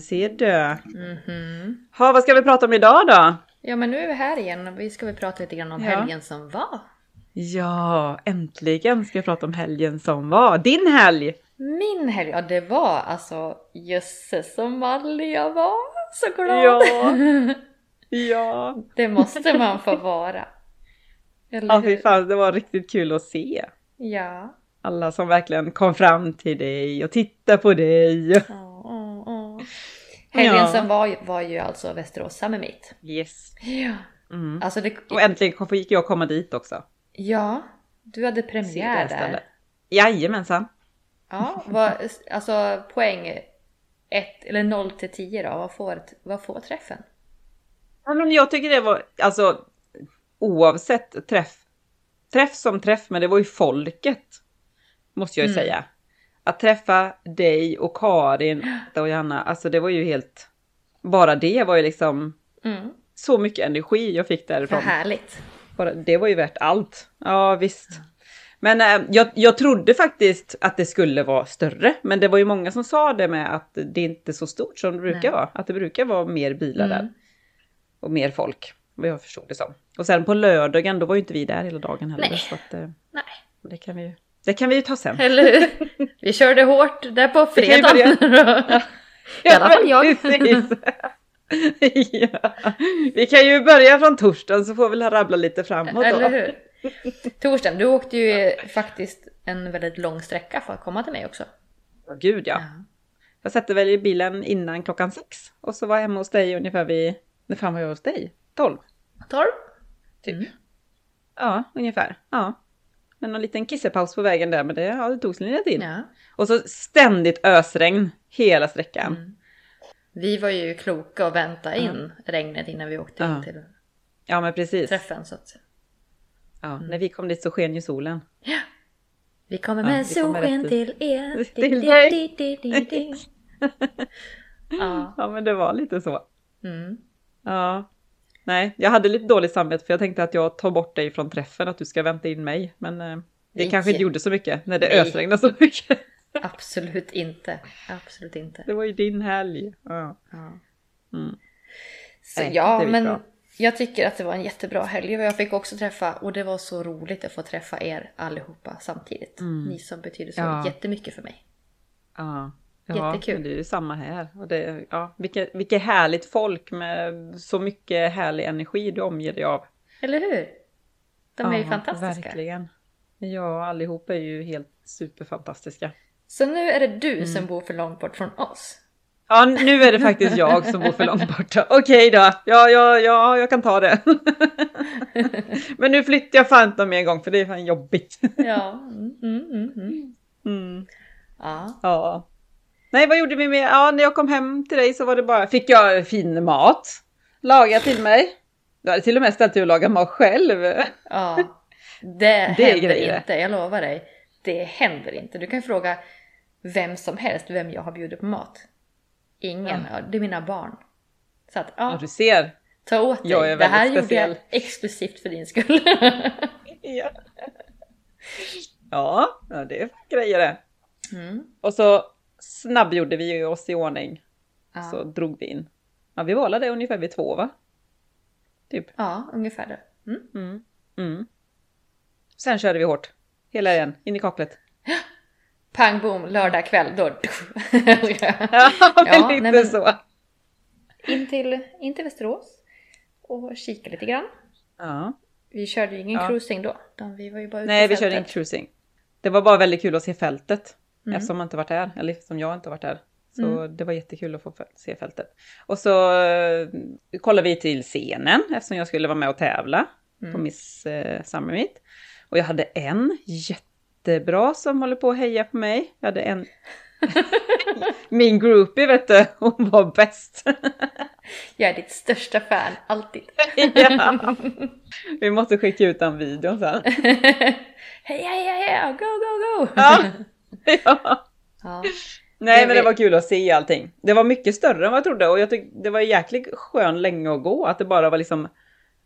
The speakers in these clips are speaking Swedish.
Ser du. Ha, vad ska vi prata om idag då? Ja men nu är vi här igen och vi ska väl prata lite grann om Ja. helgen som var. Ja, äntligen ska jag prata om helgen som var. Din helg! Min helg, ja det var alltså jösses så mallig jag var. Så glad! Ja. Ja. Det måste man få vara. Eller Ja fy fan, det var riktigt kul att se. Ja. Alla som verkligen kom fram till dig och tittade på dig. Åh. Helgen Ja. som var, var ju alltså Västerås Summer Meet. Yes. Ja. Mm. Alltså det, Och äntligen fick jag komma dit också. ja, du hade premiär där. Jajamensan. Ja, vad, alltså poäng 1 eller 0 till 10 då, vad får, vad får träffen? Ja, men jag tycker det var, alltså oavsett träff, träff som träff, men det var ju folket. Måste jag ju Mm. säga. Att träffa dig och Karin och Janna, alltså det var ju helt, bara det var ju liksom Mm, så mycket energi jag fick vad därifrån. härligt. Bara, det var ju värt allt. Ja visst. Men äh, jag, jag trodde faktiskt att det skulle vara större, men det var ju många som sa det med att det är inte så stort som det brukar Nej. vara. Att det brukar vara mer bilar Mm. där. Och mer folk, vad jag förstod det som. Och sen på lördagen, då var ju inte vi där hela dagen heller. Nej. Så att, eh, Nej. det, kan vi, ju- det kan vi ju ta sen. Eller hur? Vi körde hårt där på ju fredagen. I alla fall jag. Ja. Vi kan ju börja från torsdagen så får vi väl rabbla lite framåt då. Eller hur? Torsdagen, du åkte ju faktiskt en väldigt lång sträcka för att komma till mig också. Gud ja. Jag satte väl i bilen innan klockan sex. Och så var jag hemma hos dig ungefär vid... När fan var jag hos dig? Tolv? Torp? Typ. Mm. Ja, ungefär. Ja. Men någon liten kissepaus på vägen där, men det, ja, det tog sin lilla tid. Ja. Och så ständigt ösregn hela sträckan. Mm. Vi var ju kloka och väntade in regnet innan vi åkte in Ja. till Ja, men precis. träffen. Så att Ja, Mm. När vi kom dit så sken ju solen. vi kommer Ja, med kommer solsken till er. Till Di, dig. di, di, di, di. Ja. Ja, men det var lite så. Mm. Ja. Nej, jag hade lite dåligt samvete för jag tänkte att jag tar bort dig från träffen, att du ska vänta in mig. Men eh, det Nej. kanske inte gjorde så mycket när det ösregnade så mycket. Absolut inte. Absolut inte. Det var ju din helg. Ja. Ja. Mm. Så, Nej, ja, men bra. jag tycker att det var en jättebra helg och jag fick också träffa, och det var så roligt att få träffa er allihopa samtidigt. Mm. Ni som betyder så Ja. jättemycket för mig. Ja. Ja, Jättekul. det är ju samma här. Och det, ja, vilket, vilket härligt folk med så mycket härlig energi du omger dig av. Eller hur? De är ju Ja, fantastiska. Verkligen. Ja, allihop är ju helt superfantastiska. Så nu är det du Mm. som bor för långt bort från oss. Ja, nu är det faktiskt jag som bor för långt borta. Okej då, ja, ja, ja, jag kan ta det. Men nu flyttar jag fan inte om en gång för det är fan jobbigt. Ja. Mm, mm, mm, mm. Mm. ja. Ja. Nej, vad gjorde vi med? Ja, när jag kom hem till dig så var det bara, fick jag fin mat. Laga till mig. Du hade till och med ställt dig och lagat mat själv. ja. Det, Det händer inte, jag lovar dig. Det händer inte. Du kan ju fråga vem som helst vem jag har bjudit på mat. Ingen. Ja. Det är mina barn. Så att, Ja, ja, du ser. ta åt dig. Jag är det här väldigt gjorde speciell. jag exklusivt för din skull. Ja. Ja, det är grejer det. mm. Och så snabbgjorde vi ju oss i ordning. ja. Så drog vi in. Ja, vi alla där ungefär vid två va? Typ. ja, ungefär det. Mm. Mm. Mm. Sen körde vi hårt. Hela den, in i kaklet. Pang bom, lördag kväll, då... Ja, Ja, lite nej, men- så. in, till, in till Västerås och kika lite grann. Ja. Vi körde ju ingen Ja. cruising då, vi var ju bara ute Nej, vi körde inte cruising. Det var bara väldigt kul att se fältet. Mm. Eftersom man inte varit där. Eller eftersom jag inte varit där. Så det var jättekul att få se fältet. Och så eh, kollade vi till scenen eftersom jag skulle vara med och tävla på Miss eh, Summer Meet. Och jag hade en jättebra som håller på att heja på mig. Jag hade en... Min groupie vet du, hon var bäst. Jag är ditt största fan, alltid. ja. Vi måste skicka ut den videon sen. hej, hej, hej, hej, go, go, go! Ja. ja. Ja. Nej men det var kul att se allting. Det var mycket större än vad jag trodde och jag tyckte det var jäkligt skön länge att gå. Att det bara var liksom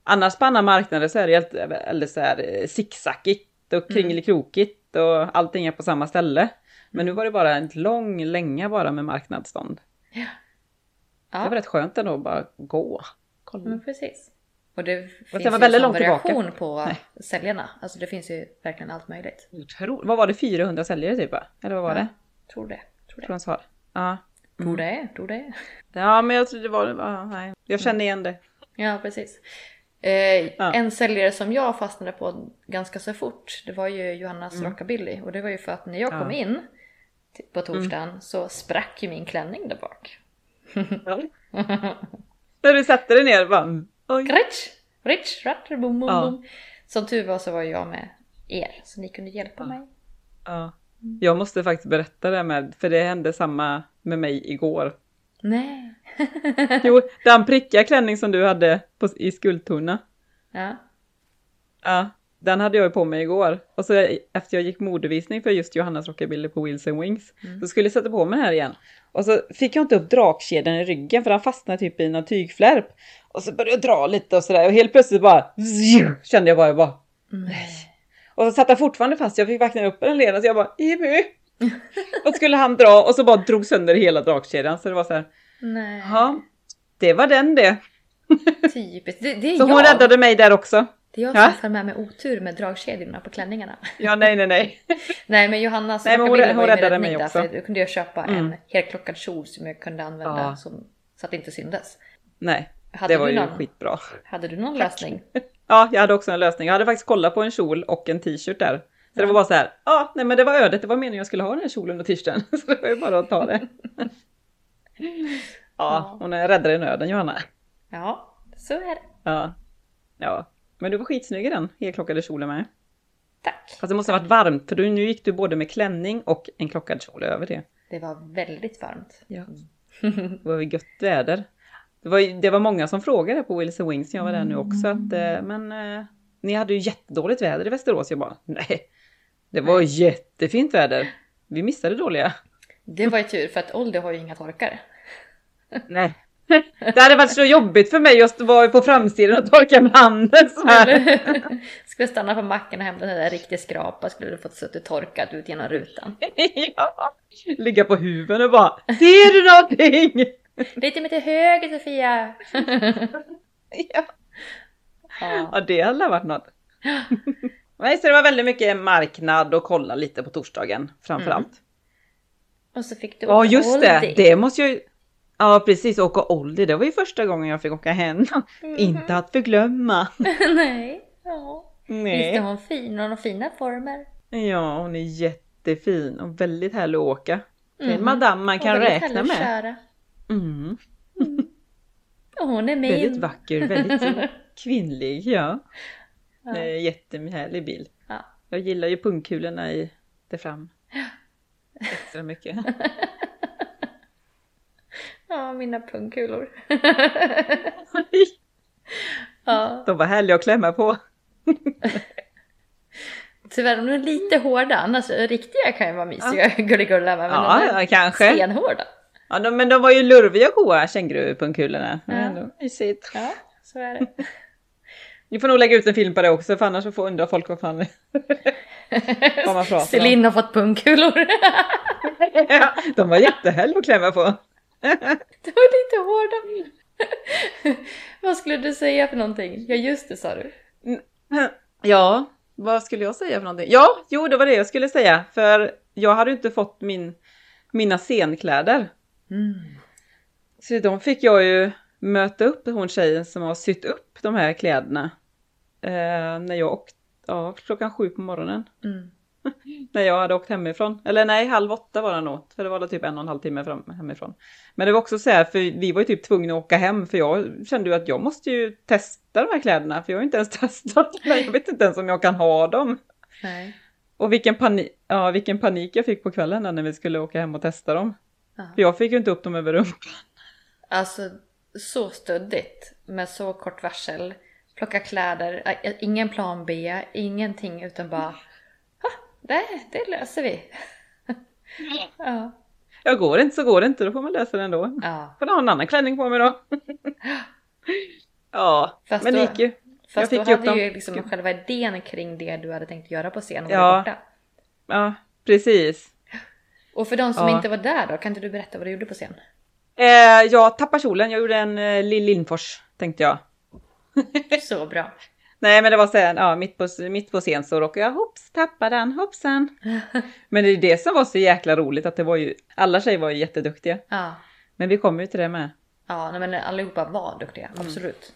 Annars på andra marknader så är det helt, eller så här eh, zigzackigt och kringelikrokigt och allting är på samma ställe. Men nu var det bara en lång länga bara med marknadsstånd. Det var Ja, rätt skönt ändå att bara gå. Kolla. men precis. Och det finns var ju väldigt sån långt tillbaka. variation på säljarna. Alltså det finns ju verkligen allt möjligt. Otro, vad var det, 400 säljare typ? Eller vad var det? Tror det. Tror Tror det. de sa. Ja. Tror det. Tror det. Ja men jag tror det var, ja, nej. Jag känner igen det. Ja, precis. Eh, Ja. En säljare som jag fastnade på ganska så fort, det var ju Johannas Rockabilly. Och det var ju för att när jag kom Mm. Ja. Mm. in på torsdagen så sprack ju min klänning där bak. När du sätter dig ner bara, oj. Rich, rich, rat, bom, bom, Ja. bom. Som tur var så var jag med er, så ni kunde hjälpa mig. Ja. Jag måste faktiskt berätta det med, för det hände samma med mig igår. Nej. Jo, den prickiga klänning som du hade på, i Skultorna. Ja. Ja, den hade jag ju på mig igår. Och så efter jag gick modevisning för just Johannas rockabilly på Wheels and Wings. Så skulle jag sätta på mig den här igen. Och så fick jag inte upp drakkedjan i ryggen för den fastnade typ i någon tygflärp. Och så började jag dra lite och sådär och helt plötsligt bara kände jag bara, jag bara Nej. Och så satt han fortfarande fast, jag fick verkligen upp den leden så jag bara Emu! Och skulle han dra och så bara drog sönder hela drakkedjan så det var så här, Nej. ja, det var den det. Typiskt. Det, det är Så hon jag. räddade mig där också. Det är jag Ja. som får med mig otur med dragkedjorna på klänningarna. Ja, nej, nej, nej. Nej men Johannas Nej, men hon hon räddade mig där, också. För då kunde jag köpa Mm. en helklockad kjol som jag kunde använda Ja. som, så att det inte syndes. Nej, Hade det var ju någon? skitbra. Hade du någon lösning? Ja, jag hade också en lösning. Jag hade faktiskt kollat på en kjol och en t-shirt där. Så det var bara så här, ja, nej men det var ödet, det var meningen jag skulle ha den här kjolen och t-shirten. Så det var ju bara att ta det. Ja, hon är räddare i nöden Johanna. Ja, så är det. Ja. Ja. Men du var skitsnygg i den helklockade kjolen med. Tack. Fast det måste ha varit varmt för nu gick du både med klänning och en klockad kjol över det. Det var väldigt varmt. Ja. Det var gött väder. Det var, det var många som frågade på Wills and Wings, jag var där nu också, att, eh, men eh, ni hade ju jättedåligt väder i Västerås. Jag bara, nej, det var jättefint väder. Vi missade dåliga. Det var ju tur för att Olde har ju inga torkare. Nej. Det hade varit så jobbigt för mig att vara på framsidan och torka med handen så här. Skulle stanna på macken och hämta den där riktiga skrapa skulle du fått suttit torkat ut genom rutan. Ja. Ligga på huven och bara, ser du någonting? Lite mer till höger Sofia! Ja. Ja. Ja, det hade varit något. Nej, så det var väldigt mycket marknad och kolla lite på torsdagen framför Mm. Och så fick du Ja, åka just det. Oldie. Det måste jag ju... Ja, precis. Åka Oldie. Det var ju första gången jag fick åka hem. Mhm. Inte att förglömma. Nej. Ja. Visst är Nej. hon fin? Hon har fina former. Ja, hon är jättefin och väldigt härlig att åka. En Mhm. madam man kan räkna med. köra. Mm. Och hon är min. Väldigt vacker, väldigt kvinnlig. Ja. Ja. En jättehärlig bil. Ja. Jag gillar ju pungkulorna i det fram. Extra mycket. Ja, mina pungkulor. ja. De var härliga att klämma på. Tyvärr, de är lite hårda. Annars riktiga kan ju vara mysiga gulligulla med. Men Ja, de är ja, kanske. stenhårda. Ja, de, men de var ju lurviga och goa kängurupungkulorna. Ja. Ja. Mysigt. Ja, så är det. Vi får nog lägga ut en film på det också för annars får undra folk vad fan vad man pratar. Celine har fått pungkulor. Ja, de var jättehärliga att klämma på. De var lite hårda. Vad skulle du säga för någonting? Ja, just det sa du. Ja, vad skulle jag säga för någonting? Ja, jo det var det jag skulle säga. För jag hade inte fått min, mina scenkläder. Mm. Så de fick jag ju möta upp, hon tjejen som har sytt upp de här kläderna. Eh, när jag åkte, ja, klockan sju på morgonen. Mm. när jag hade åkt hemifrån. Eller nej, halv åtta var det nog. För det var typ en och en halv timme fram, hemifrån. Men det var också så här, för vi var ju typ tvungna att åka hem. För jag kände ju att jag måste ju testa de här kläderna. För jag har ju inte ens testat. Jag vet inte ens om jag kan ha dem. Nej. Och vilken panik, ja, vilken panik jag fick på kvällen när vi skulle åka hem och testa dem. Ja. För jag fick ju inte upp dem över rumpan. Alltså så stöddigt med så kort varsel. Plocka kläder, ingen plan B, ingenting utan bara "Ha, det, det löser vi. ja. Jag går inte så går det inte, då får man lösa det ändå. ja. Får ha en annan klänning på mig då. ja, Fast men det då- gick ju. Fast Jag då fick upp hade dem. ju liksom själva idén kring det du hade tänkt göra på scen var Ja. borta. Ja, precis. Och för de som Ja. inte var där då, kan inte du berätta vad du gjorde på scen? Eh, jag tappade kjolen, jag gjorde en eh, Lill Lindfors, tänkte jag. Så bra. Nej men det var sen, ja mitt på, mitt på scen så råkade jag hopps, tappa den, hoppsan. men det är det som var så jäkla roligt att det var ju, alla tjejer var ju jätteduktiga. Ja. Men vi kommer ju till det med. Ja, nej, men allihopa var duktiga, absolut.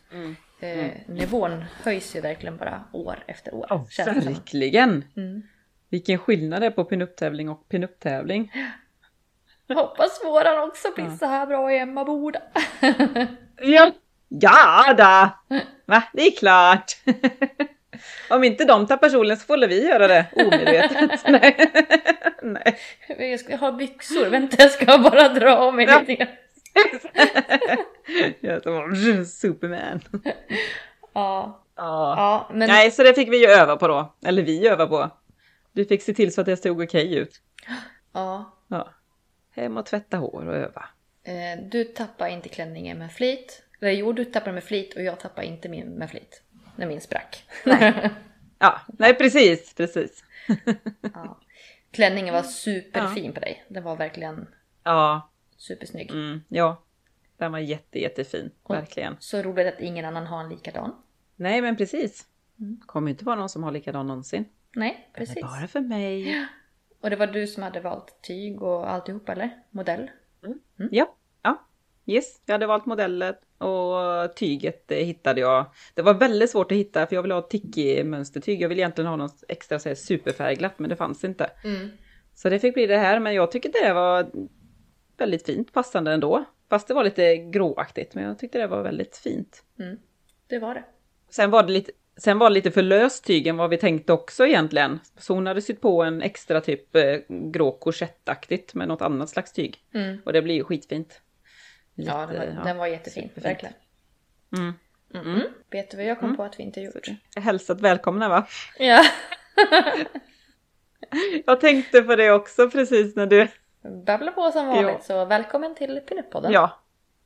Eh, nivån höjs ju verkligen bara år efter år. Oh, verkligen! Mm. Vilken skillnad det är på pinup-tävling och pinup-tävling. Hoppas våran också blir så här bra i Emmaboda. Ja, ja då! Va, det är klart! Om inte de tappar kjolen så får vi göra det omedvetet. Nej. Nej. Jag ska ha byxor, vänta jag ska bara dra av mig Ja. lite grann. Jag som Superman. Ja, Ja. ja men Nej, så det fick vi ju öva på då. Eller vi öva på. Du fick se till så att det såg okej ut. ja. Ja. Hem och tvätta hår och öva. Eh, du tappar inte klänningen med flit. Eller jo, du tappar den med flit och jag tappar inte min med flit. När min sprack. Ja, nej precis, precis. ja. Klänningen var superfin på dig. Den var verkligen Ja, supersnygg. mm, ja. Den var jätte, jättefin, verkligen. Så roligt att ingen annan har en likadan. Nej, men precis. Kommer inte vara någon som har likadan någonsin. Nej, Det är precis. bara för mig. Och det var du som hade valt tyg och alltihop eller? Modell? Ja, ja. Yes, jag hade valt modellet och tyget eh, hittade jag. Det var väldigt svårt att hitta för jag ville ha tiki mönstertyg. Jag ville egentligen ha något extra så här, superfärgglatt men det fanns inte. Mm. Så det fick bli det här men jag tyckte det var väldigt fint passande ändå. Fast det var lite gråaktigt men jag tyckte det var väldigt fint. Mm. Det var det. Sen var det lite, sen var det lite för löst tyg än vad vi tänkte också egentligen. Så hon hade sytt på en extra typ eh, grå korsettaktigt med något annat slags tyg. Mm. Och det blir ju skitfint. Ja, den var, Jätte- den var jättefin. superfint. Verkligen. Mm. Mm. Vet du vad jag kom på att vi inte gjort? Hälsat välkomna va? Ja. Jag tänkte på det också precis när du... Babbla på som vanligt, så välkommen till Pinup-podden. Ja.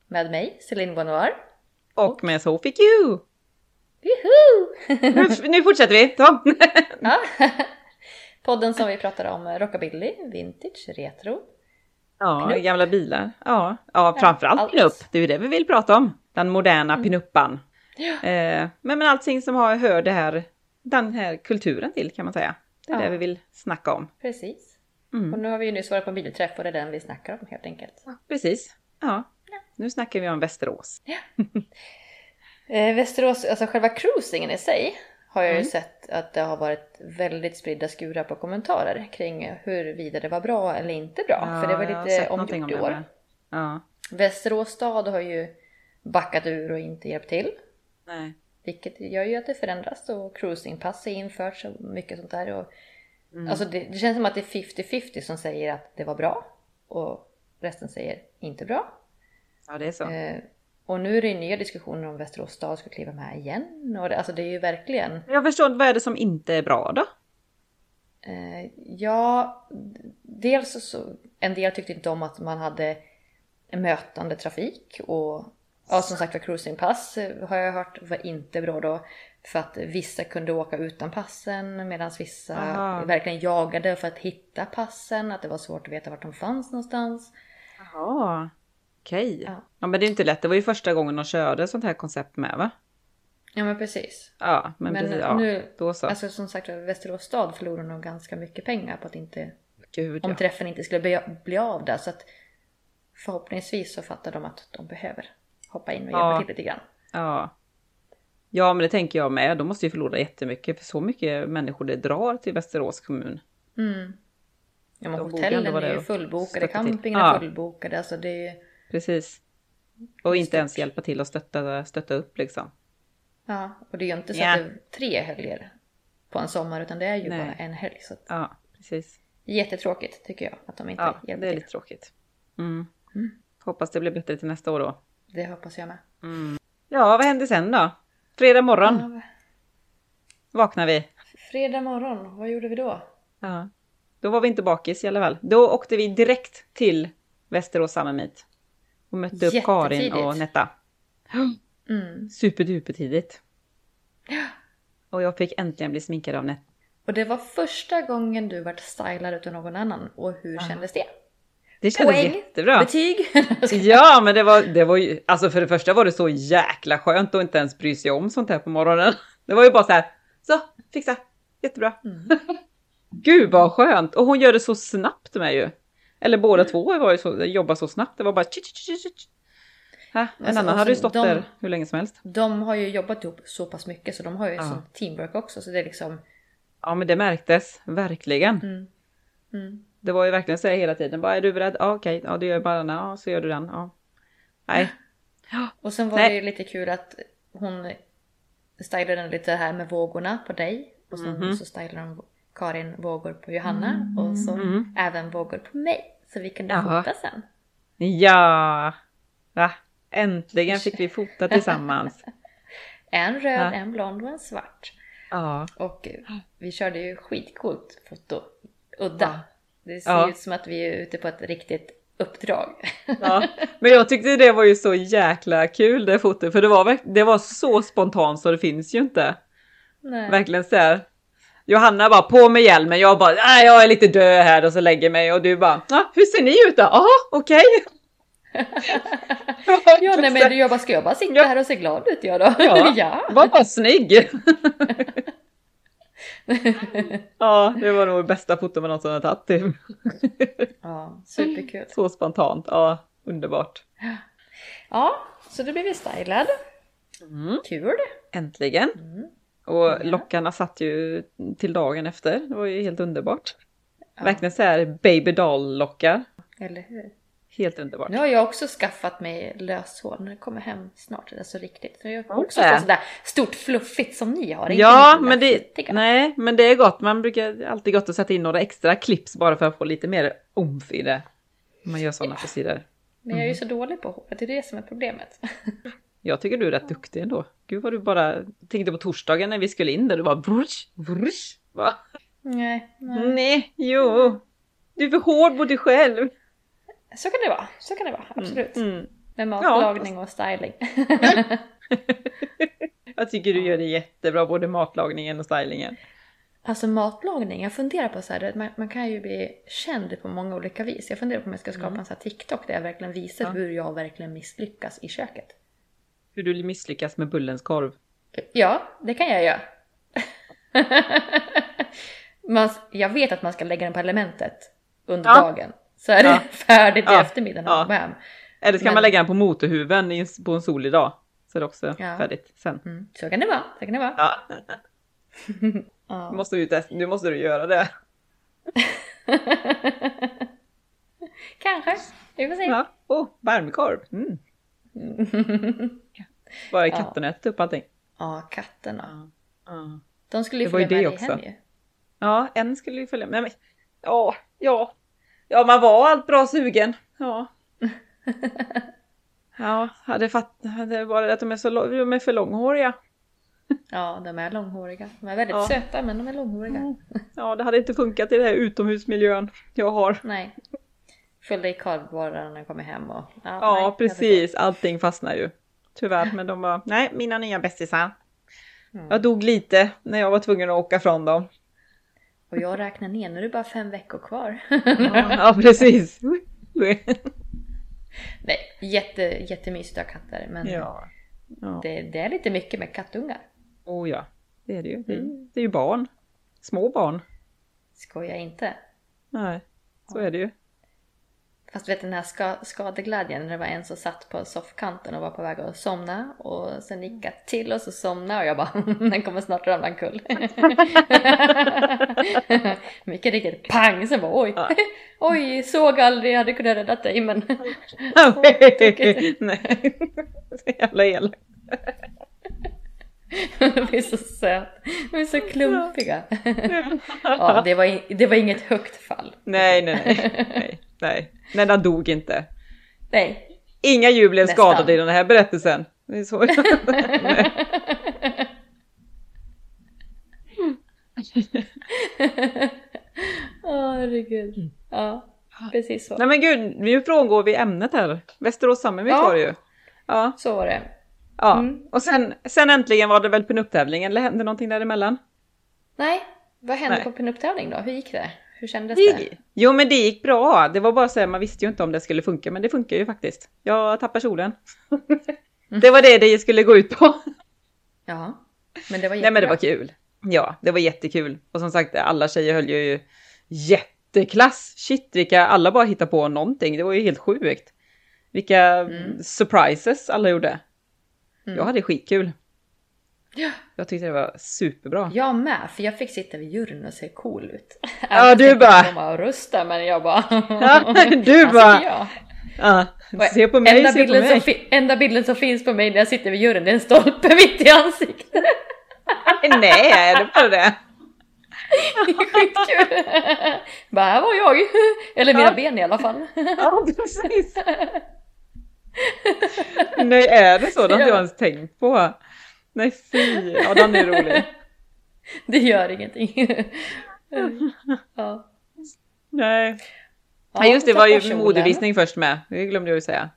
Med mig, Céline Bonnoir. Och med Sophie Q. Nu, nu fortsätter vi. Så. ja. Podden som vi pratar om rockabilly, vintage, retro. Ja, Pinup. gamla bilar. Ja, ja framförallt allt. pinup. Det är ju det vi vill prata om. Den moderna pinuppan. Ja. Eh, men, men allting som har, hör det här, den här kulturen till kan man säga. Det är Ja. det vi vill snacka om. Precis. Mm. Och nu har vi ju nyss varit på en bilträff och det är den vi snackar om helt enkelt. Precis. Ja. Nu snackar vi om Västerås. Eh, Västerås, alltså själva cruisingen i sig har jag ju Mm. sett att det har varit väldigt spridda skurar på kommentarer kring huruvida det var bra eller inte bra. För det var lite omgjort i om år. Ja. Västerås stad har ju backat ur och inte hjälpt till. Nej. Vilket gör ju att det förändras och cruisingpass är infört och mycket sånt där. Och, Mm. Alltså det, det känns som att det är 50-50 som säger att det var bra och resten säger inte bra. Ja, det är så. Eh, och nu är det ju nya diskussioner om Västerås stad ska kliva med igen. Och det, alltså det är ju verkligen... Jag förstår vad är det som inte är bra då? Eh, ja, dels så- en del tyckte inte om att man hade mötande trafik och ja, som sagt var cruisingpass eh, har jag hört var inte bra då. För att vissa kunde åka utan passen medan vissa Aha. verkligen jagade för att hitta passen. Att det var svårt att veta vart de fanns någonstans. Jaha. Okej. Ja. Ja. men det är inte lätt. Det var ju första gången de körde sånt här koncept med va? Ja men precis. Ja, men, Men precis. Ja, nu, då så. alltså som sagt Västerås stad förlorade nog ganska mycket pengar på att inte Gud om ja. träffen inte skulle bli, bli av där. Så att förhoppningsvis så fattar de att de behöver hoppa in och hjälpa Ja. till lite grann. ja. Ja, men det tänker jag med. De måste ju förlora jättemycket. För så mycket människor det drar till Västerås kommun. Mm. Ja, men hotellen är ju fullbokade, campingen är fullbokade. Alltså det är Precis. Och inte ens hjälpa till att stötta, stötta upp liksom. ja, och det är ju inte så Ja. att det är tre helger på en sommar utan det är ju Nej. bara en helg. Så Ja, precis. jättetråkigt tycker jag att de inte Ja, hjälper det är till. lite tråkigt. Mm. Mm. Hoppas det blir bättre till nästa år då. Det hoppas jag med. Ja, vad hände sen då? Fredag morgon Ja, vaknade vi. fredag morgon, vad gjorde vi då? Ja. Då var vi inte bakis i alla fall. Då åkte vi direkt till Västerås Summer Meet. Och mötte upp Karin och Netta. Mm. Superdupertidigt. Och jag fick äntligen bli sminkad av Netta. Och det var första gången du vart stylad utav någon annan och hur kändes det? Det kändes Poäng, jättebra. betyg? Ja, men det var, det var ju, alltså för det första var det så jäkla skönt att inte ens bry sig om sånt här på morgonen. Det var ju bara så här, så, fixa, jättebra. Mm. Gud vad skönt! Och hon gör det så snabbt med ju. Eller båda två var ju så, jobbar så snabbt, det var bara tsch, tsch, tsch. Ha, En Alltså, annan hade ju sen stått de- där hur länge som helst. De har ju jobbat ihop så pass mycket så de har ju Ja. sån teamwork också så det är liksom Ja men det märktes, verkligen. mm. Mm. Det var ju verkligen så hela tiden, bara är du beredd? Ja okej, ja du gör bara den, ja så gör du den. Ja. Nej. Och sen var Nej. det ju lite kul att hon stylade den lite här med vågorna på dig och sen Mhm. så stylade hon Karin vågor på Johanna och så Mm. även vågor på mig så vi kunde Jaha. fota sen. Ja! Va? Äntligen fick vi fota tillsammans. En röd, Ja. en blond och en svart. Ja. Och eh, vi körde ju skitcoolt foto. Udda. Ja. Det ser Ja. ut som att vi är ute på ett riktigt uppdrag. Ja, men jag tyckte det var ju så jäkla kul det fotot, för det var, det var så spontant så det finns ju inte. Nej. Verkligen så här. Johanna bara på med hjälmen, jag bara nej jag är lite död här och så lägger mig och du bara ah, hur ser ni ut då? Jaha okej. Ja, nej men jag bara, ska jag bara sitta Ja. här och se glad ut jag då? Ja. ja. Var bara snygg. ja, det var nog det bästa foto man någonsin har tagit. Typ. ja, superkul. Så spontant, ja underbart. Ja, så då blev vi stylad. Mm. Kul. Äntligen. Mm. Och lockarna satt ju till dagen efter. Det var ju helt underbart. Ja. Verkligen så här baby doll lockar. Eller hur? Helt underbart. Nu har jag också skaffat mig löshår när jag kommer hem snart. Alltså riktigt. Så jag får också få sådär stort fluffigt som ni har. Ja, men det, nej, men det är gott. Man brukar alltid gott att sätta in några extra clips bara för att få lite mer omf i det. Man gör sådana frisyrer. Men jag är ju så dålig på håret. Det är det som är problemet. Jag tycker du är rätt duktig ändå. Gud vad du bara tänkte på torsdagen när vi skulle in där du bara brush, brush. Va? nej, nej. Nej, jo. Du är för hård på dig själv. Så kan det vara. Så kan det vara. Absolut. Mm. Med matlagning och styling. Jag tycker du gör det jättebra, både matlagningen och stylingen. Alltså matlagning, jag funderar på så här, man, man kan ju bli känd på många olika vis. Jag funderar på om jag ska skapa en sån här TikTok där jag verkligen visar Mm. Ja. hur jag verkligen misslyckas i köket. Hur du misslyckas med Bullens korv. Ja, det kan jag göra. man, jag vet att man ska lägga den på elementet under Ja. dagen. Så är det Ja. färdigt i Ja. eftermiddag när man kommer hem. Eller ska Men- man lägga den på motorhuven på en solig dag? Så är det också färdigt sen. Mm. Så kan det vara. Så kan det vara. Ja, nu måste du, testa, nu måste du göra det. Kanske. Vi får se. Ja. Oh, varmkorv. Mm. Bara katten äter upp allting. Ja, katterna. Ja. De skulle ju Det var följa med det dig hem ju. Ja, en skulle ju följa med. Men, ja, ja. Ja, man var allt bra sugen. Ja. Ja, hade fatt, hade bara att de är, så, lång- de är för långhåriga. Ja, de är långhåriga. De är väldigt Ja. söta men de är långhåriga. Mm. Ja, det hade inte funkat i den här utomhusmiljön jag har. Nej. Följde i kardborren när jag kommer hem och... Ja, Ja, nej, precis. Allting fastnar ju. Tyvärr, men de var, nej, mina nya bästisar. Mm. Jag dog lite när jag var tvungen att åka från dem. Och jag räknar ner, nu är det bara fem veckor kvar. Ja, precis. Nej, jätte, ha katter men Ja. ja. det, det är lite mycket med kattungar. Oh ja, det är det ju. Det Mm. det är ju barn. Små barn. Skoja inte. Nej, så är det ju. Fast vet den här ska, skadeglädjen när det var en som satt på soffkanten och var på väg att somna och sen gick jag till och så somnade och jag bara den kommer snart ramla omkull. Mycket riktigt pang så bara oj, oj såg aldrig jag hade kunnat rädda dig men. Nej, så jävla elakt. De är så söt. De är så klumpiga. ja, det var, det var inget högt fall. Nej, nej, nej. Nej. Nej, den dog inte. Nej. Inga djur blev Nästan. skadade i den här berättelsen. Det är så. Herregud. Ja, precis så. Nej men gud, nu frångår vi ämnet här. Västerås Summit Ja. var det ju. Ja, Så var det. ja. Mm. Och sen, sen äntligen var det väl pinup-tävlingen, eller hände någonting däremellan? Nej, vad hände Nej. på pinup-tävling då? Hur gick det? Hur kändes Det jo men det gick bra. Det var bara så här, man visste ju inte om det skulle funka, men det funkar ju faktiskt. Jag tappade kjolen. det var det det skulle gå ut på. Ja, men det var Nej men det jättebra. var kul. Ja, det var jättekul. Och som sagt, alla tjejer höll ju jätteklass. Shit, vilka, alla bara hittade på någonting. Det var ju helt sjukt. Vilka Mm. surprises alla gjorde. Mm. Jag hade skitkul. Ja. Jag tyckte det var superbra. Jag med, för jag fick sitta vid juryn och se cool ut. Ja, du bara- Komma och rösta, men jag bara... Ja, du Här bara- jag. Ja, Och se på mig, enda se på bilden, som mig. fi- enda bilden som finns på mig när jag sitter vid juryn, det är en stolpe mitt i ansiktet. Nej, är det bara det? Det är skitkul! Bara, här var jag. Eller mina Ja. ben i alla fall. Ja, precis. Nej, är det så? Det har inte jag ens tänkt på. Nej, fy. Ja, den är rolig. Det gör ingenting. Ja. Nej. Ja, just det, var ju modevisning först med. Det glömde jag ju säga.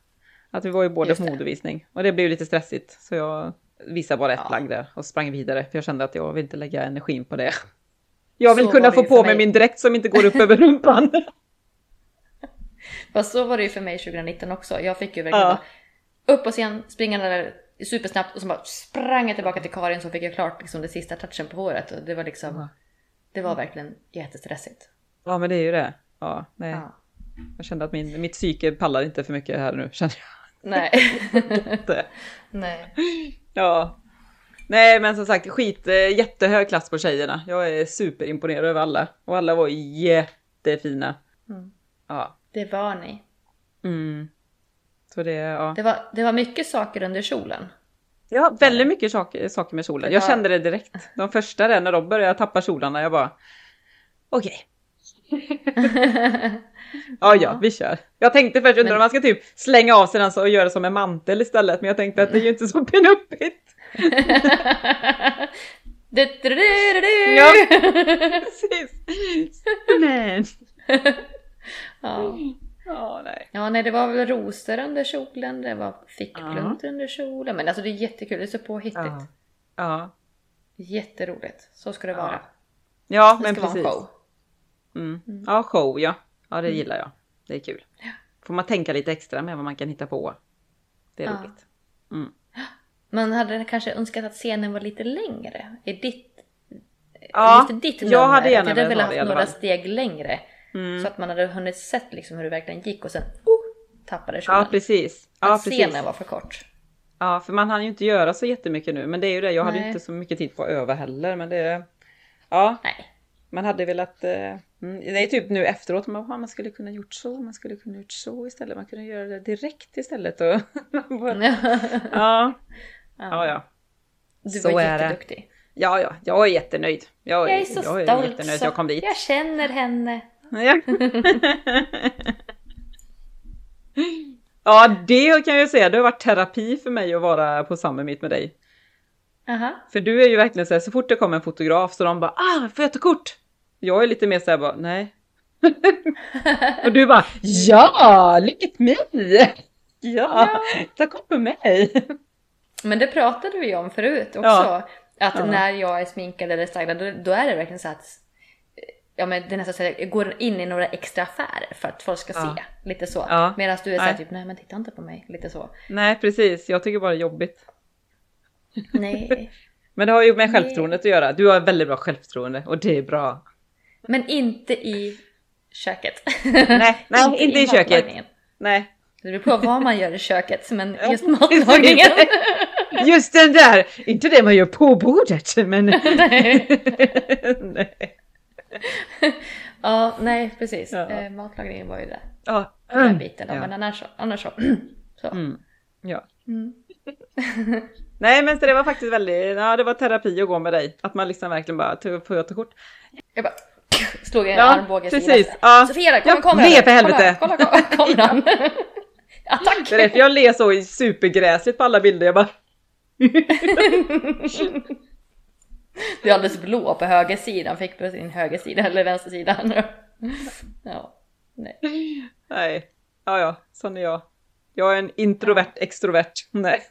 Att vi var ju båda på modevisning. Och det blev lite stressigt. Så jag visade bara ett Ja. plagg där och sprang vidare. För jag kände att jag vill inte lägga energin på det. Jag vill Så kunna få på mig mig. min dräkt som inte går upp över rumpan. Fast så var det ju för mig 2019 också. Jag fick ju verkligen Ja. bara upp på scen, springa där supersnabbt och så bara sprang jag tillbaka till Karin så fick jag klart liksom det sista touchen på håret. Och det var liksom, Ja. det var verkligen jättestressigt. Ja, men det är ju det. Ja, nej. Ja. Jag kände att min, mitt psyke pallar inte för mycket här nu. Känner Nej. jag inte. Nej. Ja. Nej, men som sagt, skit, eh, jättehög klass på tjejerna. Jag är superimponerad över alla. Och alla var jättefina. Mm. Ja. Det var ni. Mm. Så det, ja. Det var, det var mycket saker under kjolen. Ja, väldigt mycket saker, saker med kjolen. Jag Ja. kände det direkt. De första där när de började tappa kjolarna, jag bara okej. Ja, ja, vi kör. Jag tänkte först undrar Men- om man ska typ slänga av sig den och göra det som en mantel istället, men jag tänkte att det är ju inte så pinuppigt. Du, du, du, du, du. Ja. Precis. Men. Ja. Ja, nej. ja, nej det var väl rosor under kjolen, det var fickpluntor under kjolen. Men alltså det är jättekul, det är så påhittigt. Ja. Ja, Jätteroligt, så ska det Ja. vara. ja Det men ska vara en precis. show. Mm. Ja, show ja. Ja, det gillar jag. Det är kul. Ja. Får man tänka lite extra med vad man kan hitta på. Det är Ja. roligt. Mm. Man hade kanske önskat att scenen var lite längre. I ditt, Ja, ditt jag hade gärna velat ha det i alla några fall. steg längre. Mm. Så att man hade hunnit sett liksom hur det verkligen gick och sen oh, tappade kjolen. Ja, precis. Ja, att precis. scenen var för kort. Ja, för man hann ju inte göra så jättemycket nu. Men det är ju det, jag hade Nej. inte så mycket tid på att öva heller. Men det... Ja, Nej. man hade velat... Eh, mm, det är typ nu efteråt, man, man skulle kunna gjort så, man skulle kunna gjort så istället. Man kunde göra det direkt istället. Och, ja, ja, ja. Du Så var är det. jätteduktig. Ja, ja, jag är jättenöjd. Jag, Jag är så jag är stolt. så jag kom dit. Jag känner henne. Ja. ja, det kan jag säga. Det har varit terapi för mig att vara på Summit med dig. Aha. För du är ju verkligen så här, så fort det kommer en fotograf så de bara ah, får jag ta kort? Jag är lite mer så här bara nej. Och du bara ja, look at me! Ja, ta kort på mig! Men det pratade vi om förut också. Ja. Att Ja. när jag är sminkad eller stylad då, då är det verkligen så att Ja men det är nästan så att jag går in i några extra affärer för att folk ska Ja. se. Lite så. Ja. Medan du är såhär typ nej men titta inte på mig. Lite så. Nej, precis. Jag tycker bara det är jobbigt. Nej. Men det har ju med Nej. självförtroendet att göra. Du har väldigt bra självförtroende och det är bra. Men inte i köket. Nej, nej inte i köket. matlagningen. Nej. Det beror på vad man gör i köket, men just matlagningen. Just den där! Inte det man gör på bordet, men... nej. nej. Ja, nej precis. Ja. Eh, matlagningen var ju det. Ja. Den biten. då. Ja. Men annars så. Annars så. så. Mm. Ja. Mm. Nej men så det var faktiskt väldigt, ja det var terapi att gå med dig. Att man liksom verkligen bara tog på ta kort. Jag bara slog en Ja, armbåge precis. Ja. Sofia, där Ja, le för helvete. Kolla, kolla, kolla kameran. Attack! Det är därför jag ler så supergräsligt på alla bilder. Jag bara... Du är alldeles blå på högersidan. Fick på sin högersida eller vänstersida. Ja. Nej. Nej. Ja ja, sån är jag. Jag är en introvert extrovert. Nej.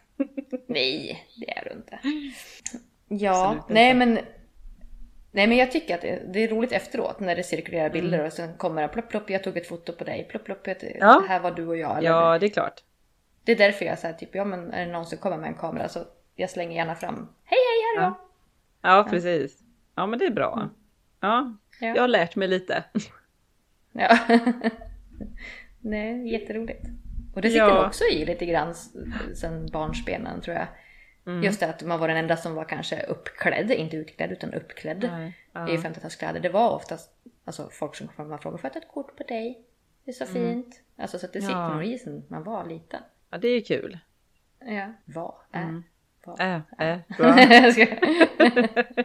Nej, det är du inte. Ja, inte. nej men Nej men jag tycker att det, det är roligt efteråt när det cirkulerar bilder Mm. och sen kommer det plopp plopp jag tog ett foto på dig, plopp plopp jag, Ja. här var du och jag. Eller, Ja, det är klart. Det är därför jag säger typ, ja men är det någon som kommer med en kamera så jag slänger gärna fram Hej hej här är jag! Ja, precis. Ja, men det är bra. Ja, Ja. jag har lärt mig lite. Ja. Nej, jätteroligt. Och det sitter Ja. också i lite grann sen barnsbenen tror jag. Mm. Just det att man var den enda som var kanske uppklädd, inte utklädd utan uppklädd Nej, ja. i 50-talskläder. Det var oftast alltså, folk som kom fram och frågade får jag ta ett kort på dig? Det är så fint. Alltså så att det sitter Mm. Ja. nog i sen man var liten. Ja, det är kul. Ja. Var? Är? Mm. Äh, äh, bra.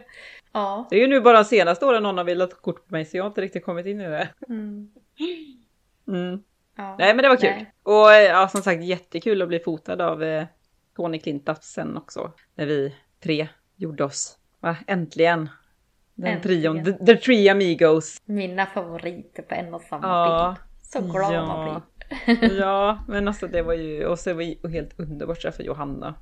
Ja. Det är ju nu bara de senaste åren någon har velat kort på mig så jag har inte riktigt kommit in i det. Mm. Mm. ja. Nej men det var kul. Nej. Och ja, som sagt jättekul att bli fotad av eh, Tony Klintas sen också. När vi tre gjorde oss, va, äntligen. Den Äntligen. trion, the, the Three Amigos. Mina favoriter på en och samma Ja. bild. Så glad Ja. man blir. Ja, men alltså det var ju, och så var det ju helt underbart att träffa Johanna.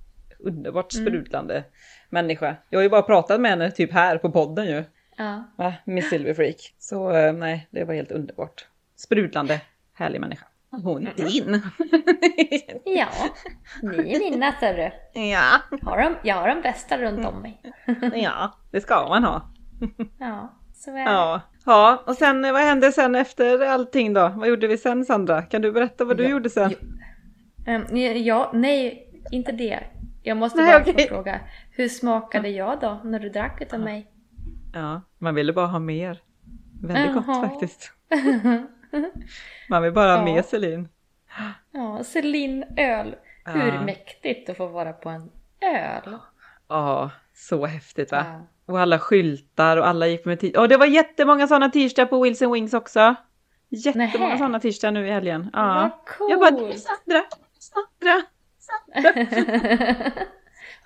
Underbart Mm. sprudlande människa. Jag har ju bara pratat med henne typ här på podden ju. Ja. Va? Miss Silverfreak. Så eh, nej, det var helt underbart. Sprudlande, härlig människa. Hon är din. ja, ni är mina sörru. ja, Har de, jag har de bästa runt om mig. ja, det ska man ha. Ja, så är det. Ja, ja, och sen eh, vad hände sen efter allting då? Vad gjorde vi sen Sandra? Kan du berätta vad du Ja, gjorde sen? Ehm, ja, nej, inte det. Jag måste Nej, bara okej. få fråga. Hur smakade jag då när du drack utav mig? Ja, man ville bara ha mer. Väldigt Jaha. gott faktiskt. Man vill bara ha Ja. mer Celine. Ja, Celine öl. Hur Ja. mäktigt att få vara på en öl. Ja, så häftigt va? Ja. Och alla skyltar och alla gick med t Och det var jättemånga sådana t-shirtar på Wilson Wings också. Jättemånga sådana t-shirtar nu i helgen. Ja. Vad coolt! Jag bara, Sandra, Sandra.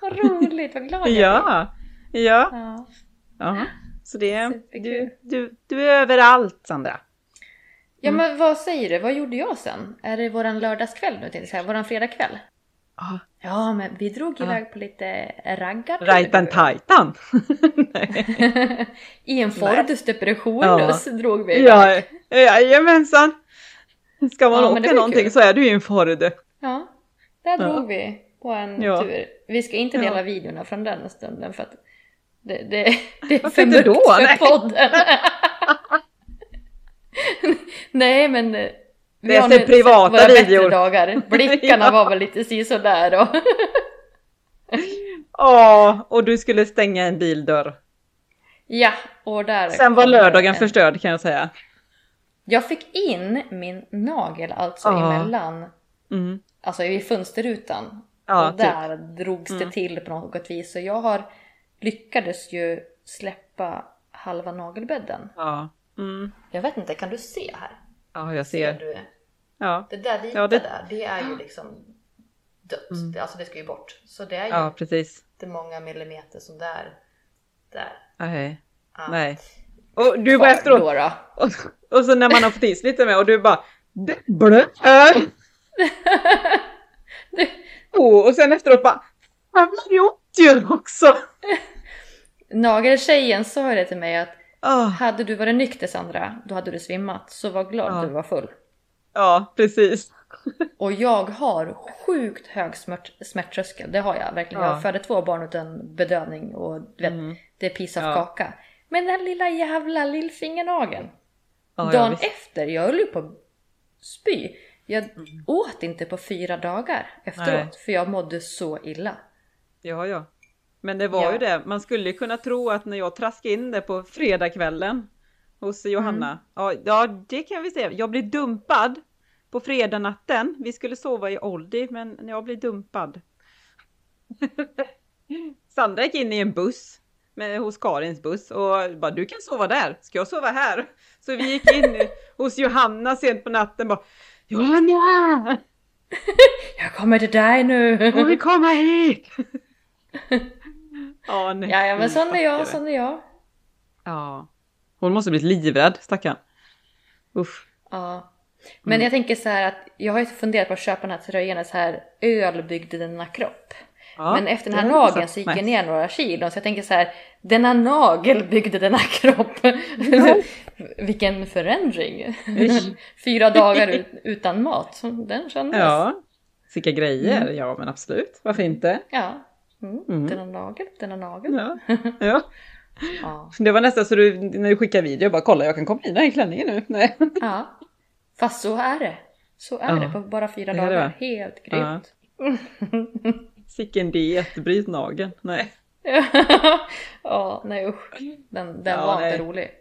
Vad roligt, vad glad jag blir. Ja, ja, ja. ja. Så det, du, du, du är överallt Sandra. Ja Mm. men vad säger du, vad gjorde jag sen? Är det våran lördagskväll nu tänkte jag våran fredagkväll? Ja, Ja men vi drog iväg på lite raggar. titan. Nej. I en Fordus Depression Ja. drog vi iväg. Ja, jajamensan. Ska man Ja, åka blir någonting kul. så är du ju en Ford. Ja, där Ja. drog vi på en Ja. tur. Vi ska inte Ja. dela videorna från den stunden för att det, det, det är Varför för mörkt då? för Nej. podden. Nej men eh, vi Det är har nu privata våra bättre videor. dagar. Blickarna Ja. var väl lite sisådär och Ja, och du skulle stänga en bildörr. ja, och där Sen var lördagen en- förstörd kan jag säga. Jag fick in min nagel alltså Ja. emellan, Mm. Alltså i fönsterrutan. Ja, och typ. där drogs det Mm. till på något vis. Så jag har lyckades ju släppa halva nagelbädden. Ja. Mm. Jag vet inte, kan du se här? ja, jag Ser ser. du? Ja. Det där vita Ja, det- där, det är ju liksom dött. Mm. Det- Alltså det ska ju bort. Så det är ju ja, precis. inte många millimeter som där. Där. Nej. Ja. Nej. Och du Kvar bara efteråt, Då då. och, och så när man har fått is lite med och du bara "Det blöt." oh, och sen efteråt bara vad det ont ju också. Nageltjejen sa det till mig att Ah, hade du varit nykter Sandra, då hade du svimmat. Så var glad Ja. du var full. ja, precis. Och jag har sjukt hög smärt, smärttröskel, det har jag verkligen. Ja. Jag födde två barn utan bedövning och du vet, Mm. det är piece of Ja. kaka. Men den lilla jävla lillfingernageln. Ja, ja, Dagen visst. efter, jag höll ju på att spy. Jag åt inte på fyra dagar efteråt Nej. för jag mådde så illa. Ja, ja. Men det var Ja. ju det, man skulle ju kunna tro att när jag traskade in det på fredagskvällen hos Johanna, Mm. ja, ja det kan vi säga, jag blev dumpad på fredagnatten. Vi skulle sova i Oldie, men jag blev dumpad. Sandra gick in i en buss med, hos Karins buss och bara du kan sova där, ska jag sova här? Så vi gick in hos Johanna sent på natten bara Johanna! Jag kommer till dig nu! Får vi komma hit? ja, nej, Ja, ja men sån är jag, sån är jag. Ja. Hon måste blivit livrädd, stackarn. Usch. Ja. Men Mm. jag tänker så här att jag har ju funderat på att köpa den här tröjan så här öl byggde denna kropp. Ja, Men efter den här nageln så gick jag ner några kilo så jag tänker så här denna nagel byggde denna kropp. Vilken förändring! Fyra dagar ut, utan mat. Den kändes. Ja. Vilka grejer, ja men absolut. Varför inte? Ja. Mm. Mm. Denna nagel, denna nagel. Ja. ja. Ja. Det var nästan så du, när du skickade video, bara kolla jag kan komma i den här klänningen nu. Nej. ja. Fast så är det. Så är Ja. det på bara fyra dagar. va? Helt grymt. Sicken diet, bryt nageln. Nej. Ja, nej usch. Den, den Ja, var nej. inte rolig.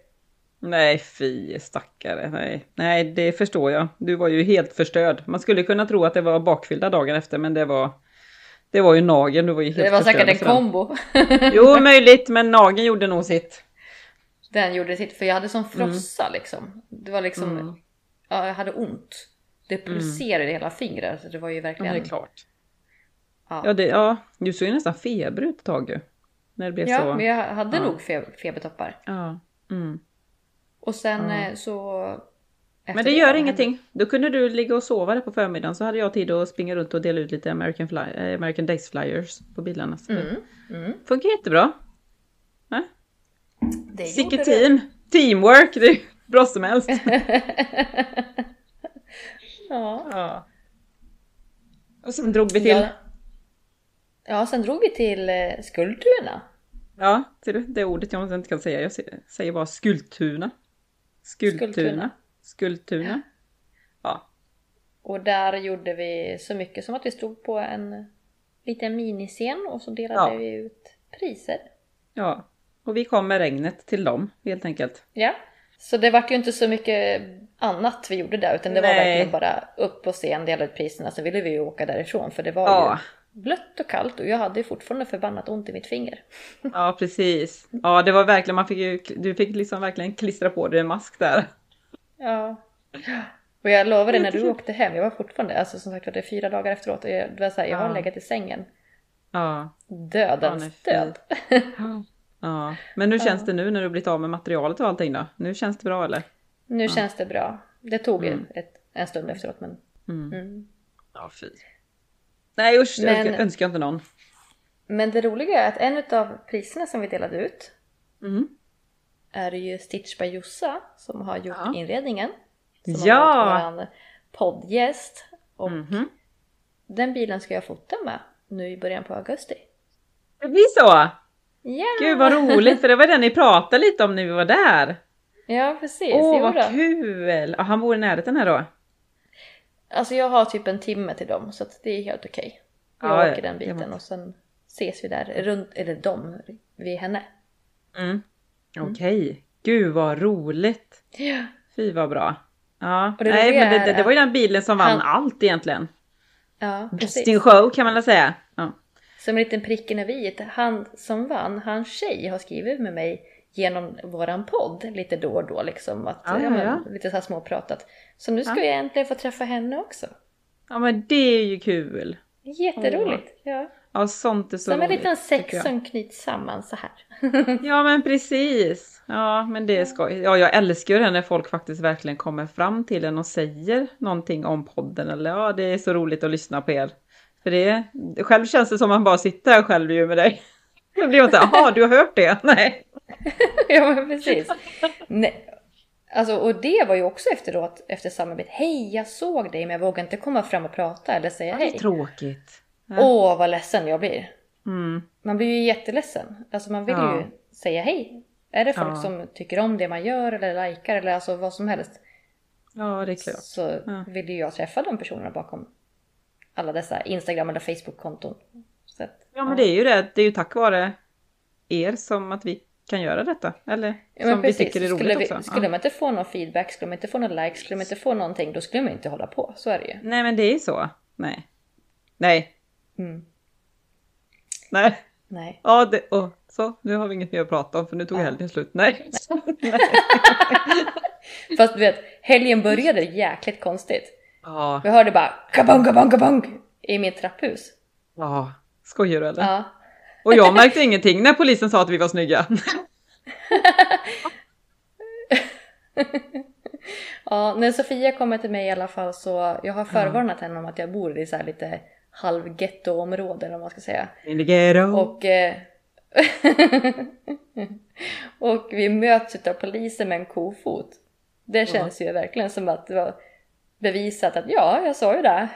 Nej fy stackare. Nej. Nej det förstår jag. Du var ju helt förstörd. Man skulle kunna tro att det var bakfyllda dagen efter men det var Det var ju nageln, du var ju helt Det var säkert en kombo. Jo möjligt men nageln gjorde nog sitt. Den gjorde sitt, för jag hade sån frossa liksom. Det var liksom, Mm. ja jag hade ont. Det pulserade i hela fingret, så det var ju Ja, verkligen... det är klart. Ja. Ja, det, ja, du såg ju nästan feber ut ett tag ju. När det blev Ja, så. men jag hade Ja. nog fe- febertoppar. Ja. Mm. Och sen Ja. eh, så... Men det gör ingenting. Då kunde du ligga och sova där på förmiddagen så hade jag tid att springa runt och dela ut lite American, fly, eh, American Days flyers på bilarna. Så Mm, mm. funkar jättebra. Det Sicket gjorde det. team! Teamwork! Det är bra som helst. Ja. ja. Och sen drog vi till, Ja. ja, ja, sen drog vi till eh, Skultuna. ser du? Det ordet jag inte kan säga. Jag säger bara Skultuna. Skultuna. Skultuna. Skultuna. Ja. Och där gjorde vi så mycket som att vi stod på en liten miniscen och så delade Ja. vi ut priser. Ja. Och vi kom med regnet till dem helt enkelt. Ja. Så det vart ju inte så mycket annat vi gjorde där utan det var Nej. verkligen bara upp på scen, dela ut priserna, så ville vi ju åka därifrån för det var Ja. ju blött och kallt och jag hade ju fortfarande förbannat ont i mitt finger. Ja, precis. Ja, det var verkligen, man fick ju, du fick liksom verkligen klistra på dig en mask där. Ja. Och jag lovade när du åkte hem, jag var fortfarande, alltså som sagt var det är fyra dagar efteråt och jag, det var så här, jag har Ja. legat i sängen. Ja. Dödens Ja, död. Ja. Men hur känns det nu när du blivit av med materialet och allting då? Nu känns det bra eller? Nu känns det bra. Det tog Mm. ett, en stund efteråt men... Mm. Mm. Ja, fy. Nej usch, Men- önskar, önskar jag inte någon. Men det roliga är att en av priserna som vi delade ut Mm. är ju Stitch by Jossa som har gjort Ja. inredningen. Som Ja! har varit vår poddgäst. Och Mhm. den bilen ska jag fota med nu i början på augusti. Det blir så! Ja! Gud vad roligt, för det var det ni pratade lite om när vi var där. Ja precis, Åh jo vad kul! Ja, han bor i närheten här då? Alltså jag har typ en timme till dem så det är helt okej. Jag Ja, åker den biten och sen ses vi där runt, eller de, vid henne. Mm. Okej. Gud vad roligt! Ja. Fy vad bra. Ja, det nej men det, det, det var ju den bilen som vann han- allt egentligen. Ja, Bäst in precis. show kan man väl säga. Ja. Som en liten pricken över i. Han som vann, hans tjej har skrivit med mig genom våran podd lite då och då liksom. Att, Ja, ja, men. Lite så här småpratat. Så nu ska Ja. jag äntligen få träffa henne också. ja men det är ju kul. Jätteroligt! Ja. Ja sånt är så Som en roligt. liten tycker säck jag. som knyts samman så här. Ja men precis. Ja men det är skoj. Ja jag älskar ju det när folk faktiskt verkligen kommer fram till en och säger någonting om podden. Eller ja det är så roligt att lyssna på er. För det, själv känns det som man bara sitter här själv ju med dig. Då blir man såhär, jaha du har hört det? Nej. ja men precis. Nej. Alltså, och det var ju också efteråt, efter samarbetet. Hej, jag såg dig men jag vågar inte komma fram och prata eller säga Det är hej. tråkigt. Åh, Ja. vad ledsen jag blir. Mm. Man blir ju jätteledsen. Alltså man vill Ja. ju säga hej. Är det folk som tycker om det man gör eller likar eller alltså vad som helst. Ja, det är klart. Så vill ju jag träffa de personerna bakom alla dessa Instagram eller Facebook-konton. Ja, men det är ju det. Det är ju tack vare er som att vi kan göra detta. Eller Ja, som vi precis. tycker är roligt skulle, vi, också. skulle ja. man inte få någon feedback, skulle man inte få någon like, skulle man inte få någonting, då skulle man inte hålla på. Så är det ju. Nej, men det är ju så. Nej. Nej. Mm. Nej. Nej. Ja, det, och så, nu har vi inget mer att prata om för nu tog Ja. helgen slut. Nej. Fast du vet, helgen började jäkligt konstigt. Ja, Vi hörde bara kabong, kabong, kabong i mitt trapphus. ja. Skojar du eller? Ja. Och jag märkte ingenting när polisen sa att vi var snygga. ja, när Sofia kommer till mig i alla fall så jag har förvarnat henne om att jag bor i så här lite halvgettoområde eller vad man ska säga. In the ghetto. Och, eh, och vi möts av polisen med en kofot. Det känns ju verkligen som att det var bevisat att ja, jag sa ju det.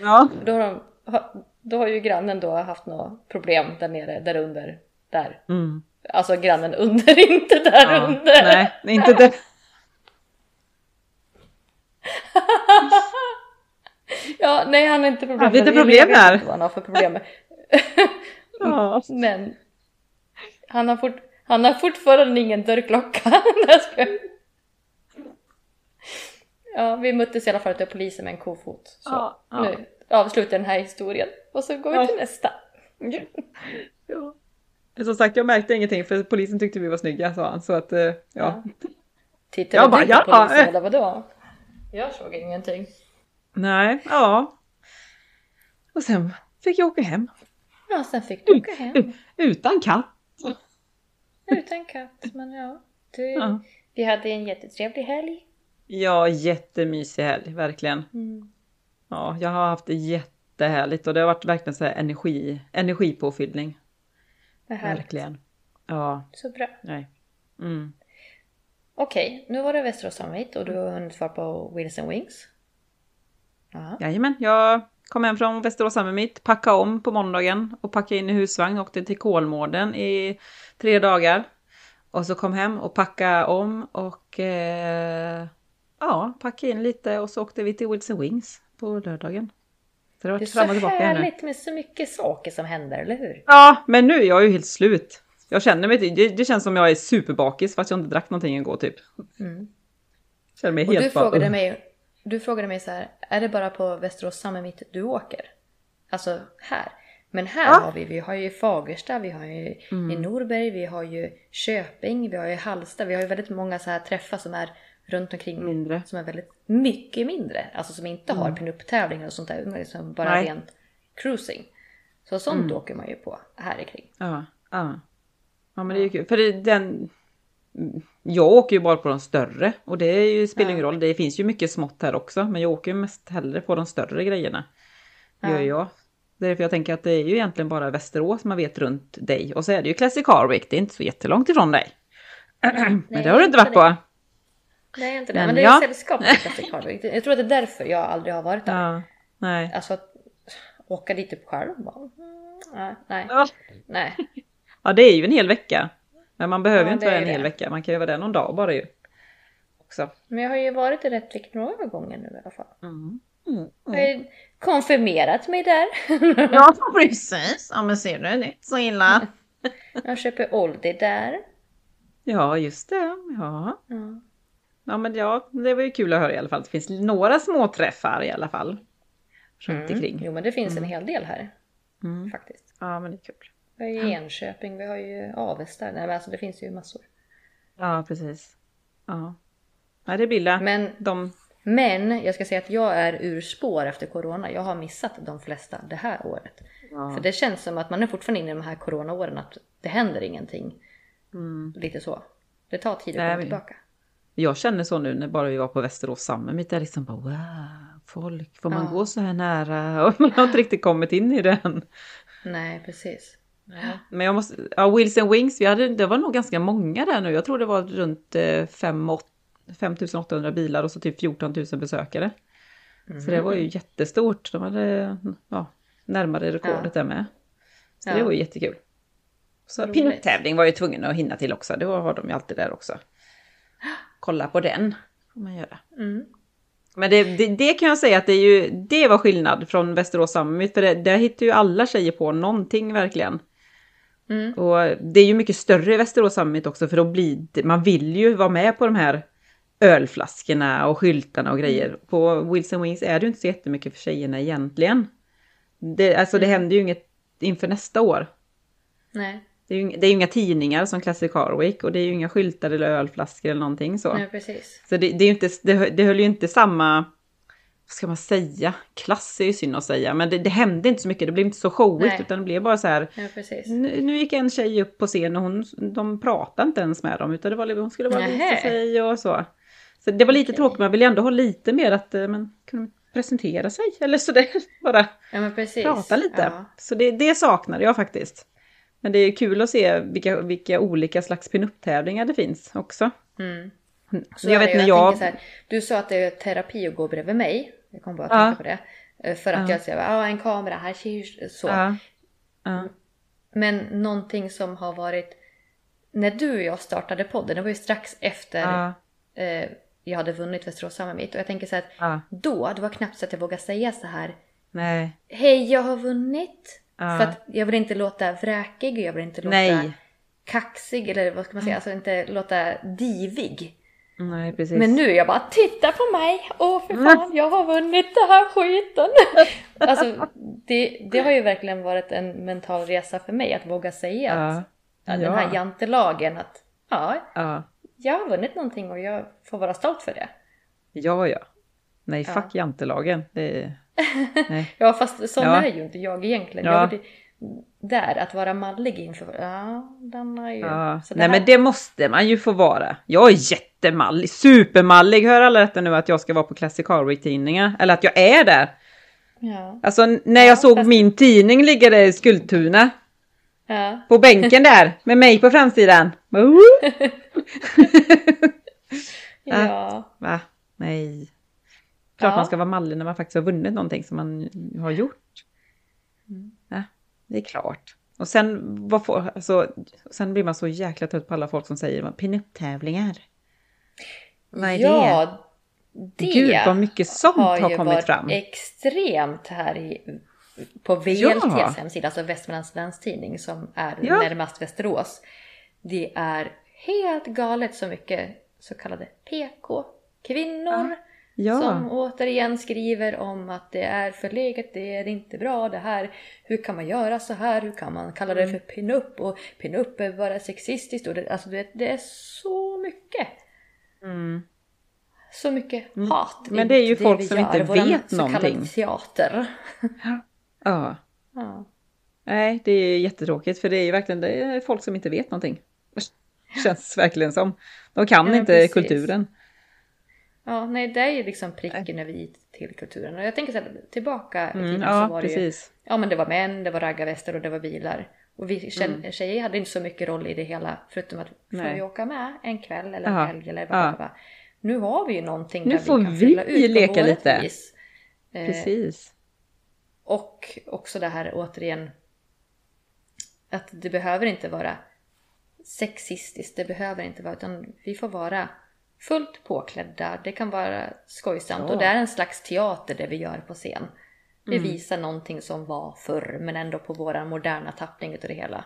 Ja. då, har de, då har ju grannen då haft något problem där nere, där under, där. Mm. Alltså grannen under, inte där ja. under. Nej, inte det. Ja, nej han har inte problem Ja, lite med- problem jag vet här. inte vad han har för problem. Ja. Men han har, fort, han har fortfarande ingen dörrklocka. Ja, vi möttes i alla fall av polisen med en kofot. Så Ja, ja. nu avslutar den här historien och så går vi Ja. till nästa. ja. Som sagt, jag märkte ingenting för polisen tyckte vi var snygga sa han. Så att, eh, ja. Ja. Tittar Jag du bara, på ja. polisen eller vadå? Jag såg ingenting. Nej, ja. Och sen fick jag åka hem. Ja, sen fick du åka hem Utan katt. utan katt. Men ja, du, Ja. vi hade en jättetrevlig helg. Ja, jättemysig helg, verkligen. Mm. Ja, jag har haft det jättehärligt och det har varit verkligen så här energi, energipåfyllning. Vad härligt. Verkligen. Ja, Så bra. nej. Mm. Okej, nu var det Västerås Summit och du har hunnit vara på Wheels and Wings. Ja. Jajamän, jag kom hem från Västerås Summit, packade om på måndagen och packade in i husvagn, åkte till Kolmården i tre dagar. Och så kom hem och packade om och eh, ja, packade in lite och så åkte vi till Wilson Wings på lördagen. Så det har Det är varit så fram och tillbaka här nu. härligt med så mycket saker som händer, eller hur? Ja, men nu är jag ju helt slut. Jag känner mig, det, det känns som jag är superbakis fast jag inte drack någonting igår typ. Mm. Känner mig Och helt du frågade, bara- mig, du frågade mig så här, är det bara på Västerås Summit du åker? Alltså här. Men här Ja. har vi, vi har ju Fagersta, vi har ju i Norberg, vi har ju Köping, vi har ju Hallsta, vi har ju väldigt många så här träffar som är runt omkring Mindre. som är väldigt mycket mindre. Alltså som inte har pinup-tävlingar och sånt där, liksom bara Nej. rent cruising. Så sånt åker man ju på här i kring. Ja, ja. Ja men det är ju kul. För det, den... Jag åker ju bara på de större och det är ju, spelar ingen roll. Det finns ju mycket smått här också. Men jag åker ju mest hellre på de större grejerna. Gör Ja. jag. Det är därför jag tänker att det är ju egentligen bara Västerås man vet runt dig. Och så är det ju Classic Car Week. Det är inte så jättelångt ifrån dig. men det har du inte varit på. Nej, inte det. Men Men, det är ja. sällskap till Classic Car Week. Jag tror att det är därför jag aldrig har varit där. Ja, nej. Alltså att åka dit typ själv bara, mm, nej, Ja. nej. Ja, det är ju en hel vecka. Men man behöver ju inte vara en hel det. vecka. Man kan ju vara där någon dag bara ju. Också. Men jag har ju varit i Rättvik några gånger nu i alla fall. Mm. Mm. Jag har konfirmerat mig där. Ja, precis. Ja, men ser du, det är inte så illa. Jag köper Oldie där. Ja, just det. Ja. Ja. Ja, men ja, det var ju kul att höra i alla fall. Det finns några små träffar i alla fall. Runt omkring. Jo men det finns en hel del här Mm. faktiskt. Ja, men det är kul. Vi har ju Enköping, vi har ju Avesta. Nej men alltså det finns ju massor. Ja, precis. Ja. Nej, det blir la. Men, De... men jag ska säga att jag är ur spår efter corona. Jag har missat de flesta det här året. Ja. För det känns som att man är fortfarande inne i de här coronaåren att det händer ingenting. Mm. Lite så. Det tar tid att komma tillbaka. Jag känner så nu när bara vi var på Västerås Summit. Det är liksom bara wow, folk, får man Ja. gå så här nära? Och man har inte riktigt kommit in i den. Nej precis. Men jag måste, ja, Wheels and Wings, vi hade, det var nog ganska många där nu. Jag tror det var runt eh, fem åt- 5800 bilar och så typ 14 000 besökare. Så det var ju jättestort. De hade ja, närmare rekordet Ja. där med. Så Ja. det var ju jättekul. Så Roligt. pinup-tävling var jag tvungen att hinna till också. Då har de ju alltid där också. Kolla på den. får man göra. Mm. Men det, det, det kan jag säga att det, är ju, det var skillnad från Västerås Summit. För det, där hittar ju alla tjejer på någonting verkligen. Mm. Och det är ju mycket större i Västerås Summit också för då blir det, man vill ju vara med på de här ölflaskorna och skyltarna och grejer. På Wilson Wings är det ju inte så jättemycket för tjejerna egentligen. Det, alltså det händer ju inget inför nästa år. Nej, Det är ju, det är ju inga tidningar som Classic Car Week och det är ju inga skyltar eller ölflaskor eller någonting så. nej precis. Så det, det, är inte, det, det höll ju inte samma, vad ska man säga, klass är ju synd att säga, men det, det hände inte så mycket, det blev inte så showigt Nej. utan det blev bara så här, Ja, nu, nu gick en tjej upp på scen och hon, de pratade inte ens med dem utan det var, hon skulle bara visa sig och så. Så det var lite Okej. tråkigt, man vill ju ändå ha lite mer att eh, man kunde presentera sig eller sådär, bara Ja, men prata lite. Ja. Så det, det saknade jag faktiskt. Men det är kul att se vilka, vilka olika slags pinup-tävlingar det finns också. Mm. Så jag vet det när jag... så här, du sa att det är terapi att gå bredvid mig. Jag kommer bara att Ja. tänka på det. Eh, För att Ja. jag säger, ja en kamera här, så. Ja. Ja. Men någonting som har varit, när du och jag startade podden, det var ju strax efter eh, jag hade vunnit Västerås Summit. Och jag tänker så här, att då, det var knappt så att jag vågade säga så här, Nej. hej jag har vunnit. Ja. För att jag vill inte låta vräkig, jag vill inte låta Nej. kaxig eller vad ska man säga, alltså inte låta divig. Nej, precis. Men nu är jag bara titta på mig! Åh för fan, jag har vunnit den här skiten! alltså det, det har ju verkligen varit en mental resa för mig att våga säga Ja. att, Ja. den här jantelagen att ja, Ja. jag har vunnit någonting och jag får vara stolt för det. Ja, ja. Nej, fuck jantelagen. Det... Nej. Ja fast sån Ja. är ju inte jag egentligen. Ja. Jag där, att vara mallig inför, ja den har ju... Ja. Nej, men det måste man ju få vara. Jag är jättemallig, supermallig. Hör alla detta nu att jag ska vara på Classic Car Week-tidningar? Eller att jag är där. Ja. Alltså när jag Ja, såg fast- min tidning ligga där i Skultuna. ja. På bänken där, med mig på framsidan. Ja. Va? Nej. Klart Ja. man ska vara mallig när man faktiskt har vunnit någonting som man har gjort. Mm. Ja, det är klart. Och sen, vad får, alltså, sen blir man så jäkla trött på alla folk som säger pinup-tävlingar. Vad är det? ja, det Gud vad mycket sånt har, ju kommit fram. extremt här i, på VLTs Ja. hemsida, alltså Västmanlands Läns Tidning som är Ja. närmast Västerås. Det är helt galet så mycket så kallade PK-kvinnor Ja, som återigen skriver om att det är förlegat, det är inte bra det här. Hur kan man göra så här? Hur kan man kalla Mm. det för pinup? Och pinup är bara sexistiskt. Och det, alltså det, det är så mycket. mm. Så mycket hat. Men i det är ju folk vi som gör, inte vet någonting. teater. ja. Ja. Nej, det är jättetråkigt för det är ju verkligen det är folk som inte vet någonting. Känns verkligen som. De kan Ja, men inte precis. kulturen. Ja, nej det är ju liksom pricken över i till kulturen. Och jag tänker så här, tillbaka i Mm, tiden så ja, var det ju precis. Ja men det var män, det var raggarvästar och det var bilar. Och vi Mm. tjejer hade inte så mycket roll i det hela förutom att får vi åka med en kväll eller en Ja, helg eller vad ja. det. Nu har vi ju någonting Nu där får vi kan vi fylla ut på leka vårt lite. vis. Eh, Precis. och också det här återigen att det behöver inte vara sexistiskt, det behöver inte vara utan vi får vara fullt påklädda, det kan vara skojsamt Ja. och det är en slags teater det vi gör på scen. Vi Mm. visar någonting som var förr men ändå på våran moderna tappning utav det hela.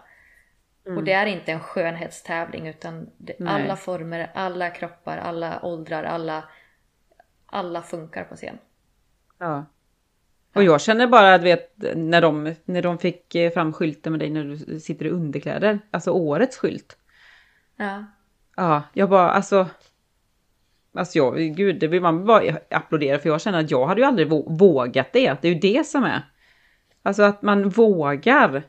Mm. Och det är inte en skönhetstävling utan det, alla former, alla kroppar, alla åldrar, alla, alla funkar på scen. Ja. Och jag känner bara att vet, när, de, när de fick eh, fram skylten med dig när du sitter i underkläder, alltså årets skylt. Ja. Ja, jag bara alltså. Alltså jag, gud, det vill man bara applådera för jag känner att jag hade ju aldrig vå- vågat det. Det är ju det som är. Alltså att man vågar.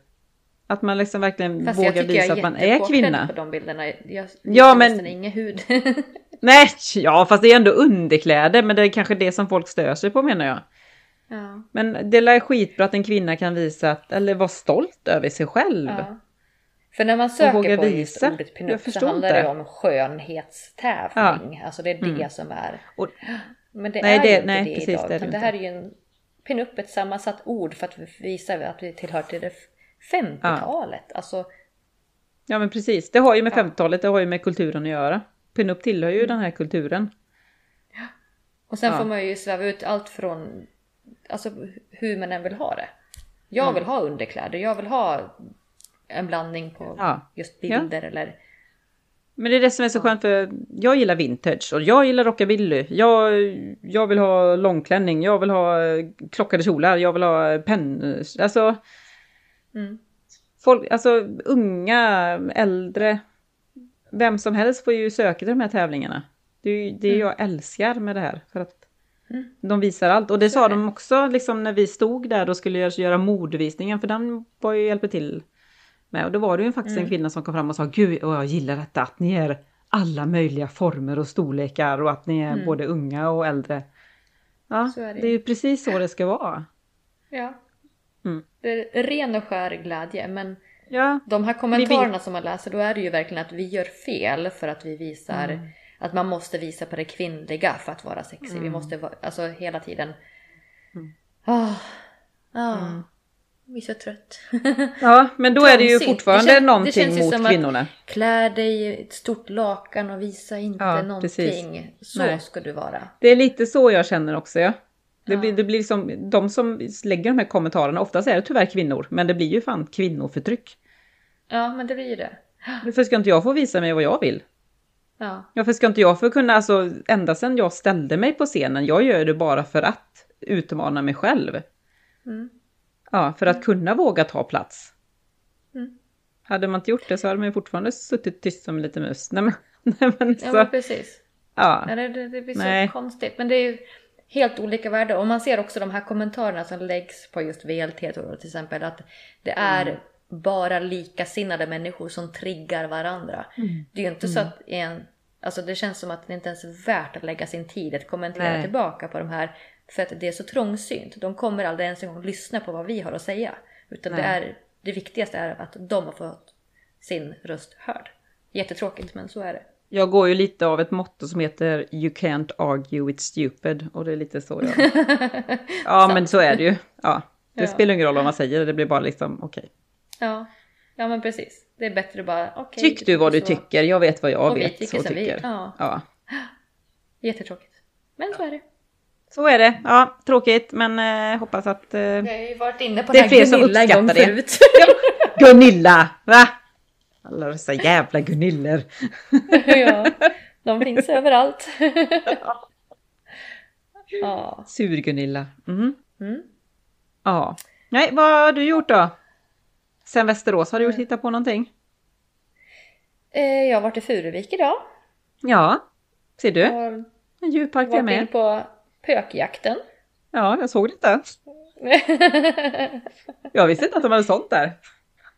Att man liksom verkligen Fast vågar visa att man är kvinna. på de bilderna. Jag Ja, men- ingen hud. Nej, ja fast det är ändå underkläder men det är kanske det som folk stör sig på menar jag. ja. Men det är skitbra att en kvinna kan visa att, eller vara stolt över sig själv. Ja. För när man söker på just visa. ordet Jag pinup så handlar det om skönhetstävling. Alltså det är det Mm. som är. Och, Men det Nej, är det- ju inte nej, det precis, idag. det är det det här är ju en pinup, ett sammansatt ord för att visa att vi tillhör till det 50-talet. Alltså Ja men precis, det har ju med Ja. 50-talet, det har ju med kulturen att göra. Pinup tillhör ju den här kulturen. Och sen Ja. får man ju sväva ut allt från alltså, hur man än vill ha det. Jag Mm. vill ha underkläder, jag vill ha en blandning på Ja. just bilder eller... Men det är det som är så skönt för jag gillar vintage och jag gillar rockabilly. Jag, jag vill ha långklänning, jag vill ha eh, klockade kjolar, jag vill ha eh, penn... Alltså, Mm. folk, alltså unga, äldre, vem som helst får ju söka till de här tävlingarna. Det är ju det Mm. jag älskar med det här. För att Mm. de visar allt. Och det Så sa det. de också liksom när vi stod där och skulle göra, modevisningen, för den var ju hjälper till med. Och då var det ju faktiskt Mm. en kvinna som kom fram och sa Gud, och jag gillar detta att ni är alla möjliga former och storlekar och att ni är Mm. både unga och äldre. Ja, det det är ju precis så det ska vara. Ja. Mm. Det är ren och skär glädje men Ja, de här kommentarerna som man läser då är det ju verkligen att vi gör fel för att vi visar Mm. att man måste visa på det kvinnliga för att vara sexig. Vi Mm. måste vara, alltså hela tiden. Mm. Ah, ah, Jag är så trött. ja men då är det ju fortfarande Det kän- det någonting känns ju mot kvinnorna. Klä dig i ett stort lakan och visa inte Ja, någonting. Så Nej. ska du vara. Det är lite så jag känner också. Ja. Det, Ja. blir, det blir som, de som lägger de här kommentarerna, oftast är det tyvärr kvinnor, men det blir ju fan kvinnoförtryck. Ja men det blir ju det. Varför ska inte jag få visa mig vad jag vill? Ja. Varför ska inte jag få kunna, alltså ända sedan jag ställde mig på scenen, jag gör det bara för att utmana mig själv. Mm. Ja, för att kunna våga ta plats. Mm. Hade man inte gjort det så hade man ju fortfarande suttit tyst som en liten mus. Nej men, nej, men ja så, men precis. ja. Ja, det, det, blir så Nej. konstigt. Men det är ju helt olika värden. Och man ser också de här kommentarerna som läggs på just VLT till exempel. Att det är Mm. bara likasinnade människor som triggar varandra. Mm. Det är ju inte så att en... Alltså det känns som att det inte ens är värt att lägga sin tid att kommentera Nej. tillbaka på de här. För att det är så trångsynt. De kommer aldrig ens en gång lyssna på vad vi har att säga. Utan det, är, det viktigaste är att de har fått sin röst hörd. Jättetråkigt men så är det. Jag går ju lite av ett motto som heter You can't argue with stupid. Och det är lite så jag... Ja men så är det ju. Ja. Det Ja. spelar ingen roll vad man säger, det blir bara liksom okej. Ja, ja men precis. Det är bättre bara okej. Tyck du vad du så- tycker, jag vet vad jag Och vi vet tycker och som vi- tycker. ja. ja. Jättetråkigt. Men så är det. Så är det. Ja, tråkigt men eh, hoppas att... Eh... Vi har ju varit inne på Det den här som Gunilla en gång förut. Gunilla! Va? Alla dessa jävla Gunillor. ja, de finns överallt. ja. Sur-Gunilla. Mhm. Mm. Ja. Nej, vad har du gjort då? Sen Västerås, har du gjort hittat på någonting? Eh, Jag har varit i Furuvik idag. Ja. Ser du? Och En djurpark in med. på pökjakten. Ja, jag såg det inte. Jag visste inte att de hade sånt där.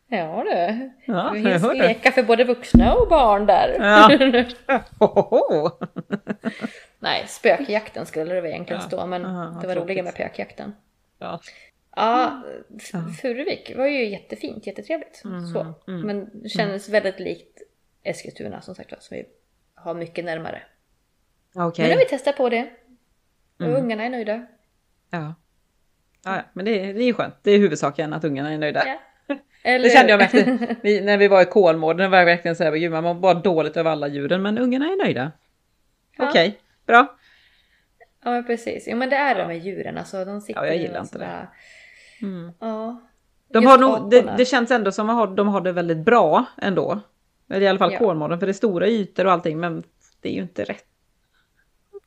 ja du. Ja, Det jag finns lekar för både vuxna och barn där. Ja. Nej, spökjakten skulle det väl egentligen Ja. stå, men Aha, det var roligare med pökjakten. Ja. Ja, F- Ja. Furuvik var ju jättefint, jättetrevligt. Mm, så. mm, Men det kändes väldigt likt Eskilstuna som sagt som vi har mycket närmare. Okej. Men nu har vi testat på det. Och Mm. ungarna är nöjda. Ja. Ja, ja, men det, det är ju skönt. Det är huvudsaken att ungarna är nöjda. Ja. Eller Det kände jag efter, vi, när vi var i Kolmården, var jag verkligen såhär, gud man mår bara dåligt över alla djuren, men ungarna är nöjda. Ja. Okej, bra. Ja men precis. Jo men det är de med djuren alltså. De sitter Ja, jag gillar inte det. Mm. Ja. De Just har nog, det, det känns ändå som att de har det väldigt bra ändå. Eller i alla fall Ja. Kolmården, för det är stora ytor och allting, men det är ju inte rätt.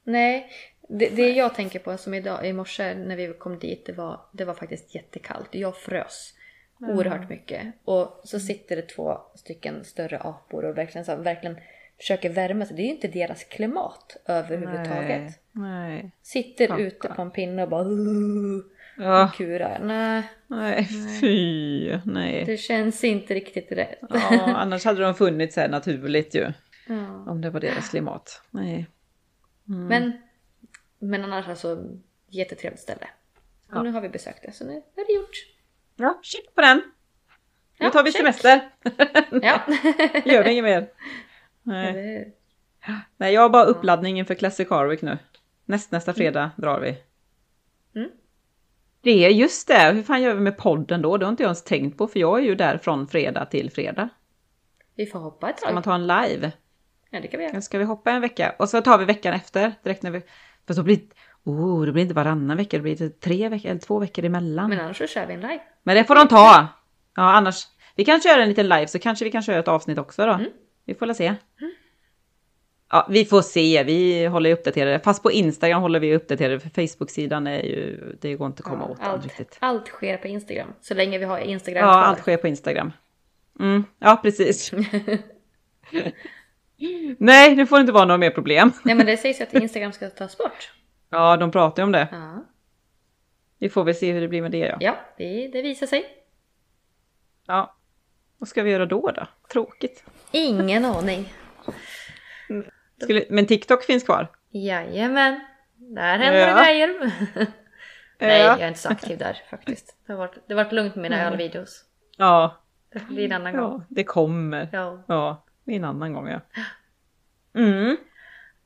Nej, det, det jag tänker på som idag i morse när vi kom dit, det var, det var faktiskt jättekallt. Jag frös oerhört mycket. Och så sitter det två stycken större apor och verkligen, så, verkligen försöker värma sig. Det är ju inte deras klimat överhuvudtaget. Nej. Sitter Stackarn. ute på en pinne och bara Ja, kurar. Nej, nej, fy, nej. det känns inte riktigt rätt. Ja, annars hade de funnits här naturligt ju. Ja. Om det var deras klimat. Nej. Mm. Men, men annars alltså jättetrevligt ställe. Och Ja. nu har vi besökt det så nu är det gjort. Ja, shit på den. Nu tar vi check. semester. Ja. Gör vi inget mer. Nej. Nej, jag har bara uppladdning inför Classic Harwick nu. Näst, nästa fredag drar vi. Mm. Det är just det, hur fan gör vi med podden då? Det har inte jag ens tänkt på för jag är ju där från fredag till fredag. Vi får hoppa ett Ska tag. man ta en live? Ja, det kan vi göra. Ska vi hoppa en vecka? Och så tar vi veckan efter, direkt när vi... För då blir oh, det blir inte varannan vecka, det blir tre veckor, eller två veckor emellan. Men Men, annars så kör vi en live. det får de ta! Ja, annars... Vi kan köra en liten live, så kanske vi kan köra ett avsnitt också då. Mm. Vi får väl se. Ja, vi får se, vi håller ju uppdaterade. Fast på Instagram håller vi uppdaterade, för Facebook-sidan är ju... Det går inte att komma Ja, åt allt, riktigt. allt sker på Instagram. Så länge vi har Instagram Ja, kvar. allt sker på Instagram. Mm, ja, precis. Nej, det får inte vara några mer problem. Nej men det sägs att Instagram ska tas bort. Ja, de pratar ju om det. Ja, Vi får väl se hur det blir med det ja. ja det, det visar sig. Ja. Vad ska vi göra då då? Tråkigt. Ingen aning. Skulle, men TikTok finns kvar? Jajamän. Där händer Ja. det grejer. Nej, Ja. jag är inte så aktiv där faktiskt. Det har varit, det har varit lugnt med mina Nej. ölvideos. Ja. Det blir en annan gång. Ja, det kommer. Ja. Ja, det är en annan gång ja. Mm.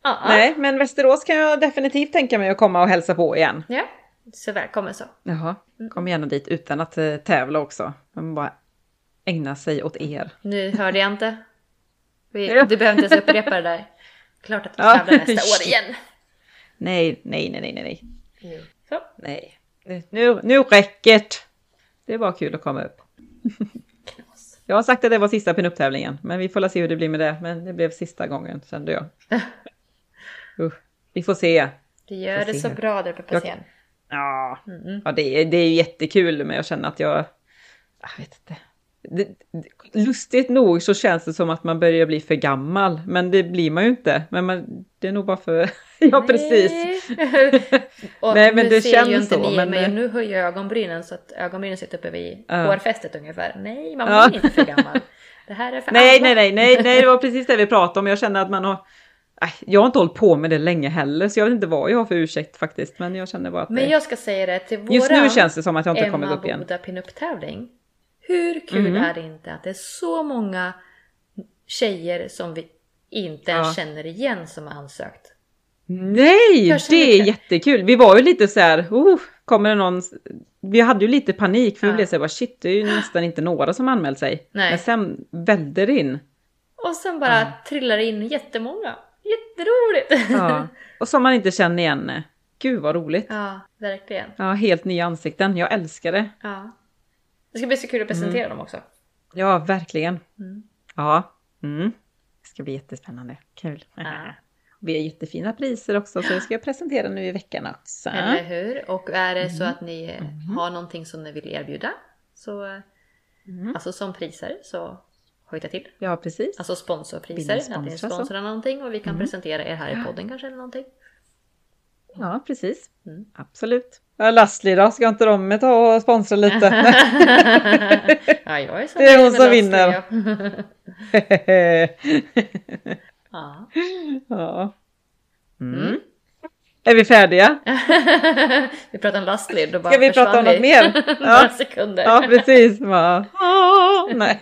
Ja. Nej, men Västerås kan jag definitivt tänka mig att komma och hälsa på igen. ja. Så välkommen så. Jaha, kom gärna dit utan att eh, tävla också. Men bara ägna sig åt er. Nu hörde jag inte. Vi, du behöver inte ens upprepa det där. Klart att vi tävlar nästa år igen. Nej, nej, nej, nej, nej, nej. Så. nej. Nu, nu räcker det. Det var kul att komma upp. Jag har sagt att det var sista pinup-tävlingen, men vi får la se hur det blir med det. Men det blev sista gången, kände jag. Usch, vi får se. Du gör det se. så bra där uppe på Jag- scen. Ja, Mm. ja det, är, det är jättekul, men jag känner att jag... Jag vet inte. Det, lustigt nog så känns det som att man börjar bli för gammal, men det blir man ju inte. Men man, det är nog bara för... ja, precis. Och Nej, men nu det känns ju inte så, ni, men- men nu höjer jag ögonbrynen så att ögonbrynen sitter uppe vid Ja. hårfästet ungefär. Nej, man blir inte för gammal. Det här är för Nej, alla. nej, nej, nej, nej, det var precis det vi pratade om. Jag känner att man har... Jag har inte hållit på med det länge heller, så jag vet inte vad jag har för ursäkt faktiskt. Men jag känner bara att Men jag ska säga det till våran Just nu känns det som att jag inte kommer Emma upp igen. Boda pinup-tävling. Hur kul Mhm. är det inte att det är så många tjejer som vi inte ens Ja. känner igen som har ansökt? Nej, det är jättekul. Vi var ju lite så här, oh, kommer det någon... Vi hade ju lite panik för vi Ja. blev så här, bara, shit, det är ju nästan inte några som anmält sig. Nej. Men sen välde det in. Och sen bara Ja. trillar in jättemånga. Jätteroligt! Ja. Och som man inte känner igen. Gud vad roligt. ja verkligen. Ja, helt nya ansikten. Jag älskar det. Ja. Det ska bli så kul att presentera dem också. Ja, verkligen. Mm. Ja. Mm. Det ska bli jättespännande. Kul. Ja. Vi har jättefina priser också så det ska jag presentera nu i veckan också. Eller hur? Och är det så att ni Mm. har någonting som ni vill erbjuda, så, Mm. alltså som priser, så hojta till. Ja, precis. Alltså sponsorpriser, ni att ni sponsrar någonting och vi kan Mm. presentera er här i podden kanske eller någonting. Ja, precis. Mm. Absolut. Ja, då? Ska inte de ta och sponsra lite? ja, jag är så Det är hon som vinner. ja. ja. Mm. Mm. Är vi färdiga? vi pratar om Lastly, då bara Ska vi prata om något mer? Några Ja, sekunder. ja precis. Nej.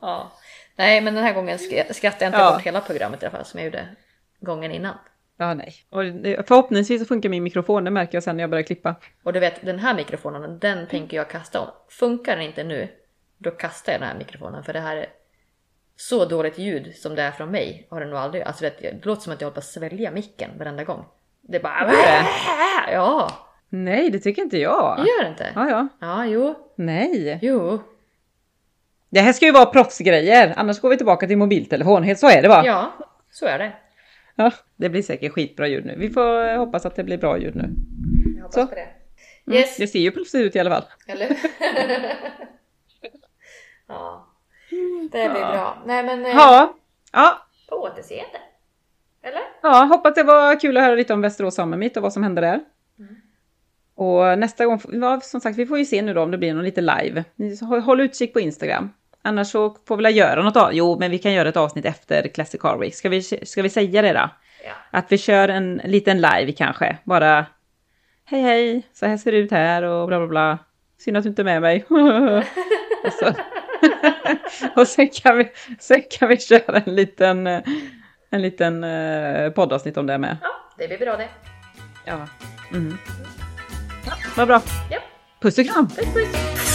Ja. Nej, men den här gången sk- skrattade jag inte Ja. bort hela programmet i alla fall som jag gjorde gången innan. Ja, nej. Och förhoppningsvis så funkar min mikrofon, det märker jag sen när jag börjar klippa. Och du vet, den här mikrofonen, den tänker jag kasta om. Funkar den inte nu, då kastar jag den här mikrofonen för det här är så dåligt ljud som det är från mig har det nog aldrig. Alltså vet, det låter som att jag håller på att svälja micken varenda gång. Det är bara... Ja, Nej, det tycker inte jag. gör det inte? Ja, ja. Ja, jo, Nej. jo, Det här ska ju vara proffsgrejer, annars går vi tillbaka till mobiltelefon. Helt så är det bara. ja, så är det. Ja, det blir säkert skitbra ljud nu. Vi får eh, hoppas att det blir bra ljud nu. Jag hoppas Så. på det. Mm, Yes, Det ser ju plötsligt ut i alla fall. eller Ja, det blir bra. Nej men, eh, Ja, ja, på återseende. Eller? ja, hoppas det var kul att höra lite om Västerås Summer Meet och vad som hände där. Mm. Och nästa gång, ja, som sagt, vi får ju se nu då om det blir någon lite live. Håll utkik på Instagram. Annars så får vi väl göra något av, jo men vi kan göra ett avsnitt efter Classic Car Week. Ska vi, ska vi säga det då? Ja. Att vi kör en liten live kanske, bara hej hej, så här ser det ut här och bla bla bla. Synd att du inte är med mig. och, så. och sen, kan vi, sen kan vi köra en liten, en liten eh, poddavsnitt om det med. ja, det blir bra det. Ja. Mm. ja vad bra. Ja, Puss och kram! puss puss!